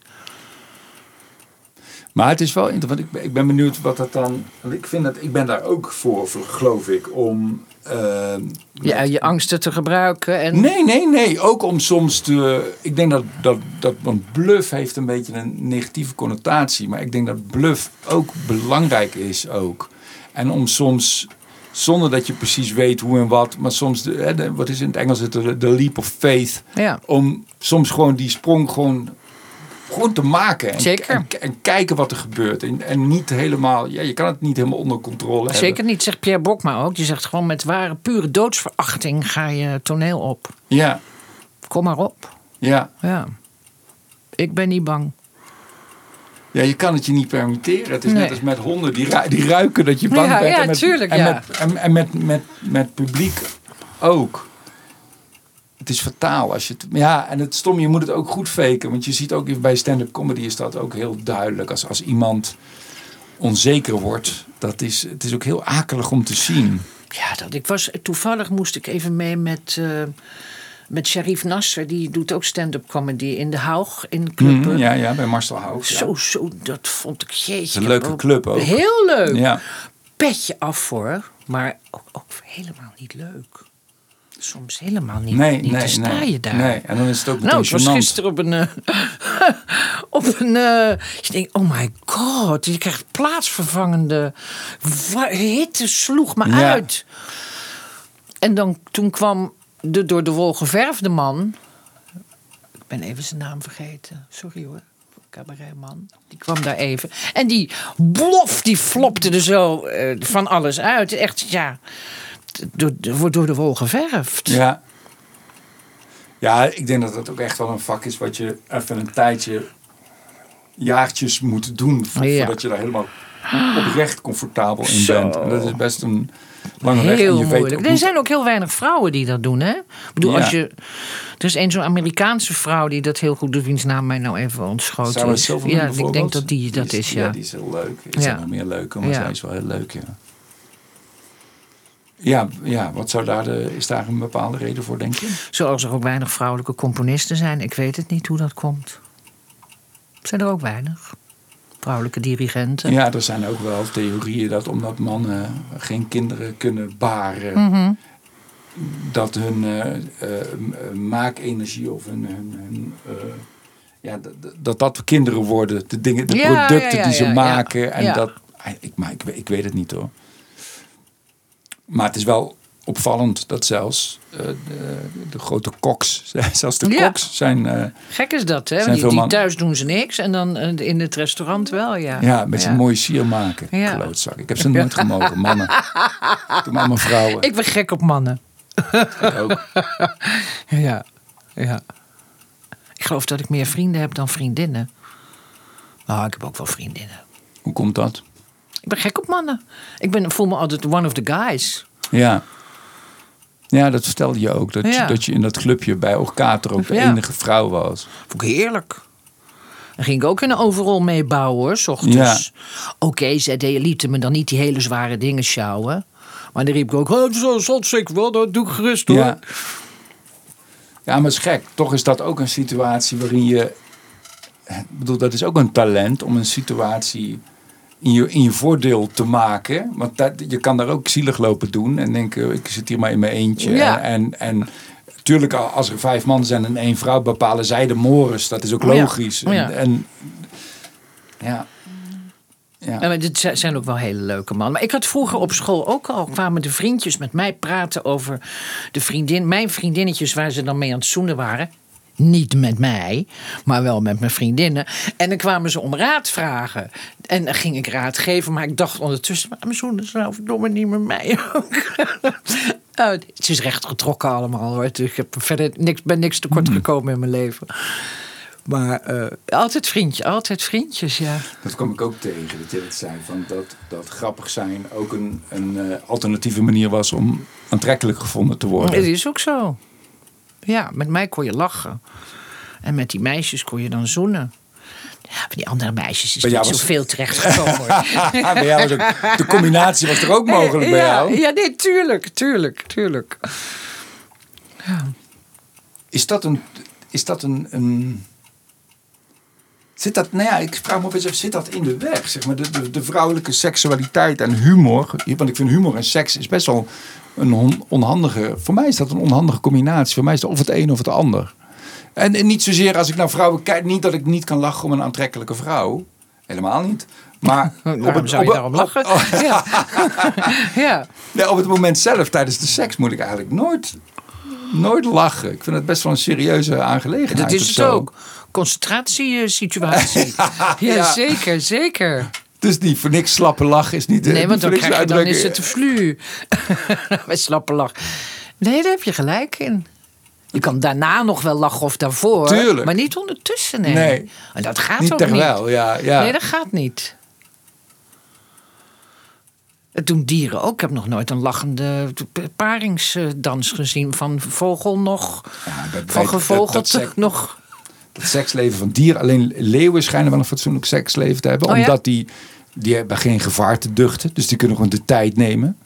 Maar het is wel interessant. Ik ben, ik ben benieuwd wat dat dan. Ik vind dat ik ben daar ook voor, voor geloof ik. Om. eh, Ja, je angsten te gebruiken. En Nee, nee, nee. Ook om soms te. Ik denk dat, dat, dat. Want bluff heeft een beetje een negatieve connotatie. Maar ik denk dat bluff ook belangrijk is ook. En om soms. Zonder dat je precies weet hoe en wat. Maar soms. De- wat is in het Engels het? De, de leap of faith. Ja. Om soms gewoon die sprong gewoon. Gewoon te maken. En, Zeker. En, en kijken wat er gebeurt. En, en niet helemaal. Ja, je kan het niet helemaal onder controle hebben. Zeker niet, zegt Pierre Bokma ook. Die zegt gewoon met ware, pure doodsverachting ga je toneel op. Ja, Kom maar op. ja. Ja. Ik ben niet bang. Ja, je kan het je niet permitteren. Het is Nee. net als met honden, die, ru- die ruiken dat je bang Ja, bent. ja, en met, tuurlijk, en ja. Met, en, en met, met, met publiek ook. Het is fataal als je het... Ja, en het stom, je moet het ook goed faken. Want je ziet ook bij stand-up comedy is dat ook heel duidelijk. Als, als iemand onzeker wordt, dat is, het is ook heel akelig om te zien. Ja, dat, ik was, toevallig moest ik even mee met, eh, met Sharif Nasser, die doet ook stand-up comedy in de Haug in club. Mm, ja, ja, bij Marcel Haug. ja. Zo, zo, dat vond ik jeetje. een leuke club ook. Heel leuk. Ja. Petje af voor, maar ook, ook helemaal niet leuk. Soms helemaal niet. Nee, niet nee, te sta nee. je daar. Nee, en dan is het ook Nou, meteen het was gênant. gisteren op een. eh, (laughs) op een. eh, je denkt, oh my god, je krijgt plaatsvervangende. Hitte sloeg me Ja. uit. En dan, toen kwam de door de wol geverfde man. Ik ben even zijn naam vergeten. Sorry hoor. Cabaretman. Die kwam daar even. En die blof, die flopte er zo eh, van alles uit. Echt, ja. Door, door, de wol geverfd. Ja. Ja, ik denk dat dat ook echt wel een vak is wat je even een tijdje, jaartjes moet doen. vo- Ja. Voordat je daar helemaal oprecht comfortabel in Zo. bent. En dat is best een lange weg. Heel je weet moeilijk. Er zijn ook heel weinig vrouwen die dat doen, hè? Ik bedoel, Ja. als je... Er is een zo'n Amerikaanse vrouw die dat heel goed doet, wiens naam mij nou even ontschoten Sarah is. Ja, ik denk dat die dat is, ja. die is heel leuk. Zijn Ja. nog meer leuke, maar Ja. zij is wel heel leuk, ja. Ja, ja, wat zou daar de, is daar een bepaalde reden voor, denk je? Zoals er ook weinig vrouwelijke componisten zijn. Ik weet het niet hoe dat komt. Zijn er ook weinig vrouwelijke dirigenten? Ja, er zijn ook wel theorieën dat omdat mannen geen kinderen kunnen baren, Mhm. dat hun eh, eh, maakenergie of hun, hun, hun, eh, ja, dat- dat- kinderen worden, de dingen, de Ja, producten ja, ja, die ze maken en dat, ik, maar ik weet het niet hoor. Maar het is wel opvallend dat zelfs eh, de, de grote koks, (laughs) zelfs de Ja. koks zijn, eh, Gek is dat, hè? Die, thuis doen ze niks en dan eh, in het restaurant wel, ja. ja, met zijn Ja. mooie sier maken. Ja. Klootzak. Ik heb ze nooit gemogen, mannen. (laughs) Maar allemaal vrouwen. Ik ben gek op mannen. Ik ook. (laughs) Ja, ja. Ik geloof dat ik meer vrienden heb dan vriendinnen. Nou, ik heb ook wel vriendinnen. Hoe komt dat? Ik ben gek op mannen. Ik ben, voel me altijd one of the guys. Ja. Ja, dat vertelde je ook. Dat, je, Ja. dat je in dat clubje bij Orkater ook de Ja. enige vrouw was. Vond ik heerlijk. Dan ging ik ook in een overal mee bouwen, hoor, s ochtends. Oké, zij deden- lieten me dan niet die hele zware dingen sjouwen. Maar dan riep ik ook, oh, zo zat zeker wel, dat doe ik gerust hoor. Ja. ja, maar het is gek. Toch is dat ook een situatie waarin je... Ik bedoel, dat is ook een talent om een situatie in je, in je voordeel te maken. Want dat, je kan daar ook zielig lopen doen en denken, ik zit hier maar in mijn eentje. Ja. En, en tuurlijk, als er vijf mannen zijn en één vrouw, bepalen zij de mores. Dat is ook Ja. logisch. Ja. En, en ja. Ja. Ja, maar dit zi- zijn ook wel hele leuke mannen. Maar ik had vroeger op school ook al kwamen de vriendjes met mij praten over de vriendin, mijn vriendinnetjes waar ze dan mee aan het zoenen waren. Niet met mij, maar wel met mijn vriendinnen. En dan kwamen ze om raad vragen. En dan ging ik raad geven, maar ik dacht ondertussen... maar mijn zoenen zijn nou verdomme niet met mij ook. (laughs) Het is recht getrokken allemaal hoor. Dus ik heb verder niks, ben niks tekort gekomen in mijn leven. Maar eh, altijd vriendje, altijd vriendjes, ja. Dat kwam ik ook tegen, dat je dat zei. Van dat, dat grappig zijn ook een, een eh, alternatieve manier was om aantrekkelijk gevonden te worden. Het is ook zo. Ja, met mij kon je lachen. En met die meisjes kon je dan zoenen. Ja, van die andere meisjes is Bij niet zoveel terechtgekomen. hoor. (laughs) bij jou was ook- de combinatie was er ook mogelijk bij ja, jou. Ja, nee, tuurlijk, tuurlijk, tuurlijk. Is dat een. Is dat een, een Zit dat, nou ja, ik vraag me op af, zit dat in de weg? Zeg maar, de, de, de vrouwelijke seksualiteit en humor. Want ik vind humor en seks is best wel een on- onhandige. Voor mij is dat een onhandige combinatie. Voor mij is het of het een of het ander. En, en niet zozeer als ik naar vrouwen kijk, niet dat ik niet kan lachen om een aantrekkelijke vrouw. Helemaal niet. Maar (laughs) Waarom zou je op, daarom lachen? (laughs) Ja. (laughs) ja. Nee, op het moment zelf, tijdens de seks, moet ik eigenlijk nooit, nooit lachen. Ik vind het best wel een serieuze aangelegenheid. Dat is het ook. Concentratiesituatie. (laughs) ja, ja. zeker, zeker. Dus niet voor niks slappe lach is niet... Nee, want dan, krijg je, dan is het te vlu. Bij (laughs) slappe lach. Nee, daar heb je gelijk in. Je kan daarna nog wel lachen of daarvoor. Tuurlijk. Maar niet ondertussen, nee. Nee. En dat gaat Niet ook terwijl, niet. ja. ja. Nee, dat gaat niet. Het doen dieren ook. Ik heb nog nooit een lachende paringsdans gezien. Van vogel nog. Ja, bij- van dat- gevogeld dat nog. Het seksleven van dieren. Alleen leeuwen schijnen wel een fatsoenlijk seksleven te hebben. Oh ja? Omdat die, die hebben geen gevaar te duchten. Dus die kunnen gewoon de tijd nemen.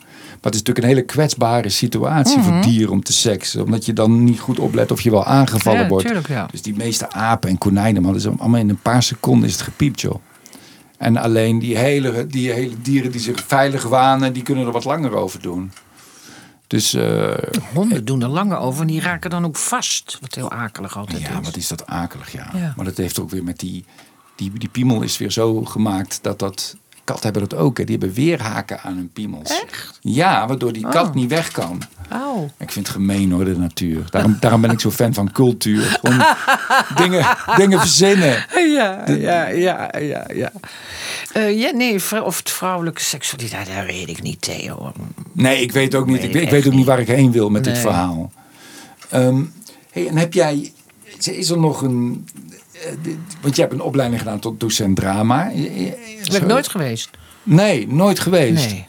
het is natuurlijk een hele kwetsbare situatie voor dieren om te seksen. Omdat je dan niet goed oplet of je wel aangevallen Ja, wordt. tuurlijk, ja. Dus die meeste apen en konijnen, man, is allemaal in een paar seconden is het gepiept, joh. En alleen die hele, die hele dieren die zich veilig wanen, die kunnen er wat langer over doen. Dus eh, Honden doen er langer over en die raken dan ook vast. Wat heel akelig altijd ja, is. wat is dat akelig, ja. Ja. Maar dat heeft ook weer met die, die... Die piemel is weer zo gemaakt dat dat... Katten hebben dat ook, hè. Die hebben weerhaken aan hun piemels. Echt? Ja, waardoor die kat Oh. niet weg kan. Auw. Ik vind het gemeen hoor, de natuur. Daarom, daarom ben ik zo fan van cultuur. Gewoon (laughs) dingen, dingen verzinnen. Ja, ja, ja, ja, ja. Eh, ja, nee, of het vrouwelijke seksualiteit, dat weet ik niet, Theo. Nee, ik weet ook niet. Weet ik, ik weet- ook niet waar ik heen wil met dit verhaal. Ehm, hey, en heb jij... Is er nog een... eh, Want je hebt een opleiding gedaan tot docent drama. Dat ben ik nooit geweest. Nee, nooit geweest. Nee.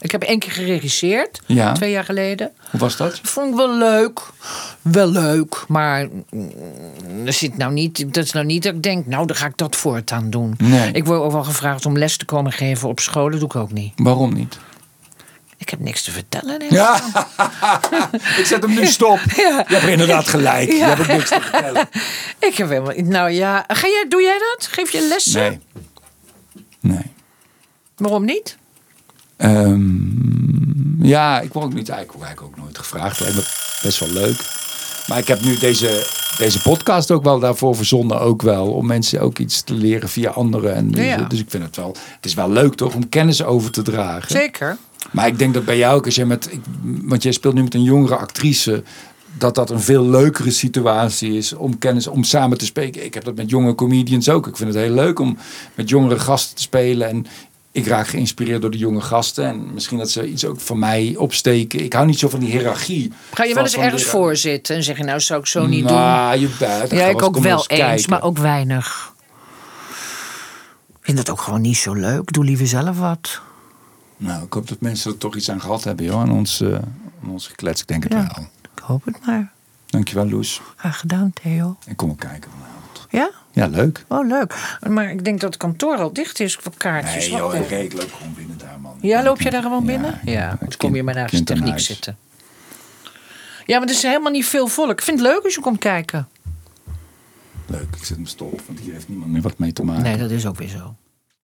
Ik heb één keer geregisseerd, Ja. twee jaar geleden. Hoe was dat? Vond ik wel leuk. Wel leuk, maar er zit nou niet, dat is nou niet dat ik denk, nou, dan ga ik dat voortaan doen. Nee. Ik word ook wel gevraagd om les te komen geven op scholen, doe ik ook niet. Waarom niet? Ik heb niks te vertellen. Ja, (laughs) ik zet hem nu stop. (laughs) Ja. Je hebt er inderdaad gelijk. Je hebt niks te vertellen. (laughs) Ik heb helemaal, nou ja, ga jij, doe jij dat? Geef je lessen? Nee. Nee. Waarom niet? Ehm, ja, ik word ook niet eigenlijk, eigenlijk ook nooit gevraagd. Lijkt me best wel leuk. Maar ik heb nu deze, deze podcast ook wel daarvoor verzonnen. Ook wel om mensen ook iets te leren via anderen. En dus, Ja. dus ik vind het wel. Het is wel leuk toch om kennis over te dragen. Zeker. Maar ik denk dat bij jou ook, als je met. Ik, want jij speelt nu met een jongere actrice. Dat dat een veel leukere situatie is om kennis, om samen te spreken. Ik heb dat met jonge comedians ook. Ik vind het heel leuk om met jongere gasten te spelen. En ik raak geïnspireerd door de jonge gasten. En misschien dat ze iets ook van mij opsteken. Ik hou niet zo van die hiërarchie. Ga je wel eens ergens voor zitten en zeg je nou zou ik zo niet doen? Nou, je bent. Ja, ik ook wel eens, maar ook weinig. Ik vind dat ook gewoon niet zo leuk. Doe liever zelf wat. Nou, ik hoop dat mensen er toch iets aan gehad hebben, joh. Aan ons, eh, aan ons geklets. Ik denk het Ja. wel. Ik hoop het maar. Dankjewel, Loes. Graag gedaan, Theo. En kom ook kijken vanavond. Ja? Ja, leuk. Oh, leuk. Maar ik denk dat het kantoor al dicht is voor kaartjes. Nee, joh, ik loop gewoon binnen daar, man. Ja, loop je daar gewoon binnen? Ja, dan kom je maar naar aan techniek zitten. Ja, maar er is helemaal niet veel volk. Ik vind het leuk als je komt kijken. Leuk, ik zet hem stop, want hier heeft niemand meer wat mee te maken. Nee, dat is ook weer zo.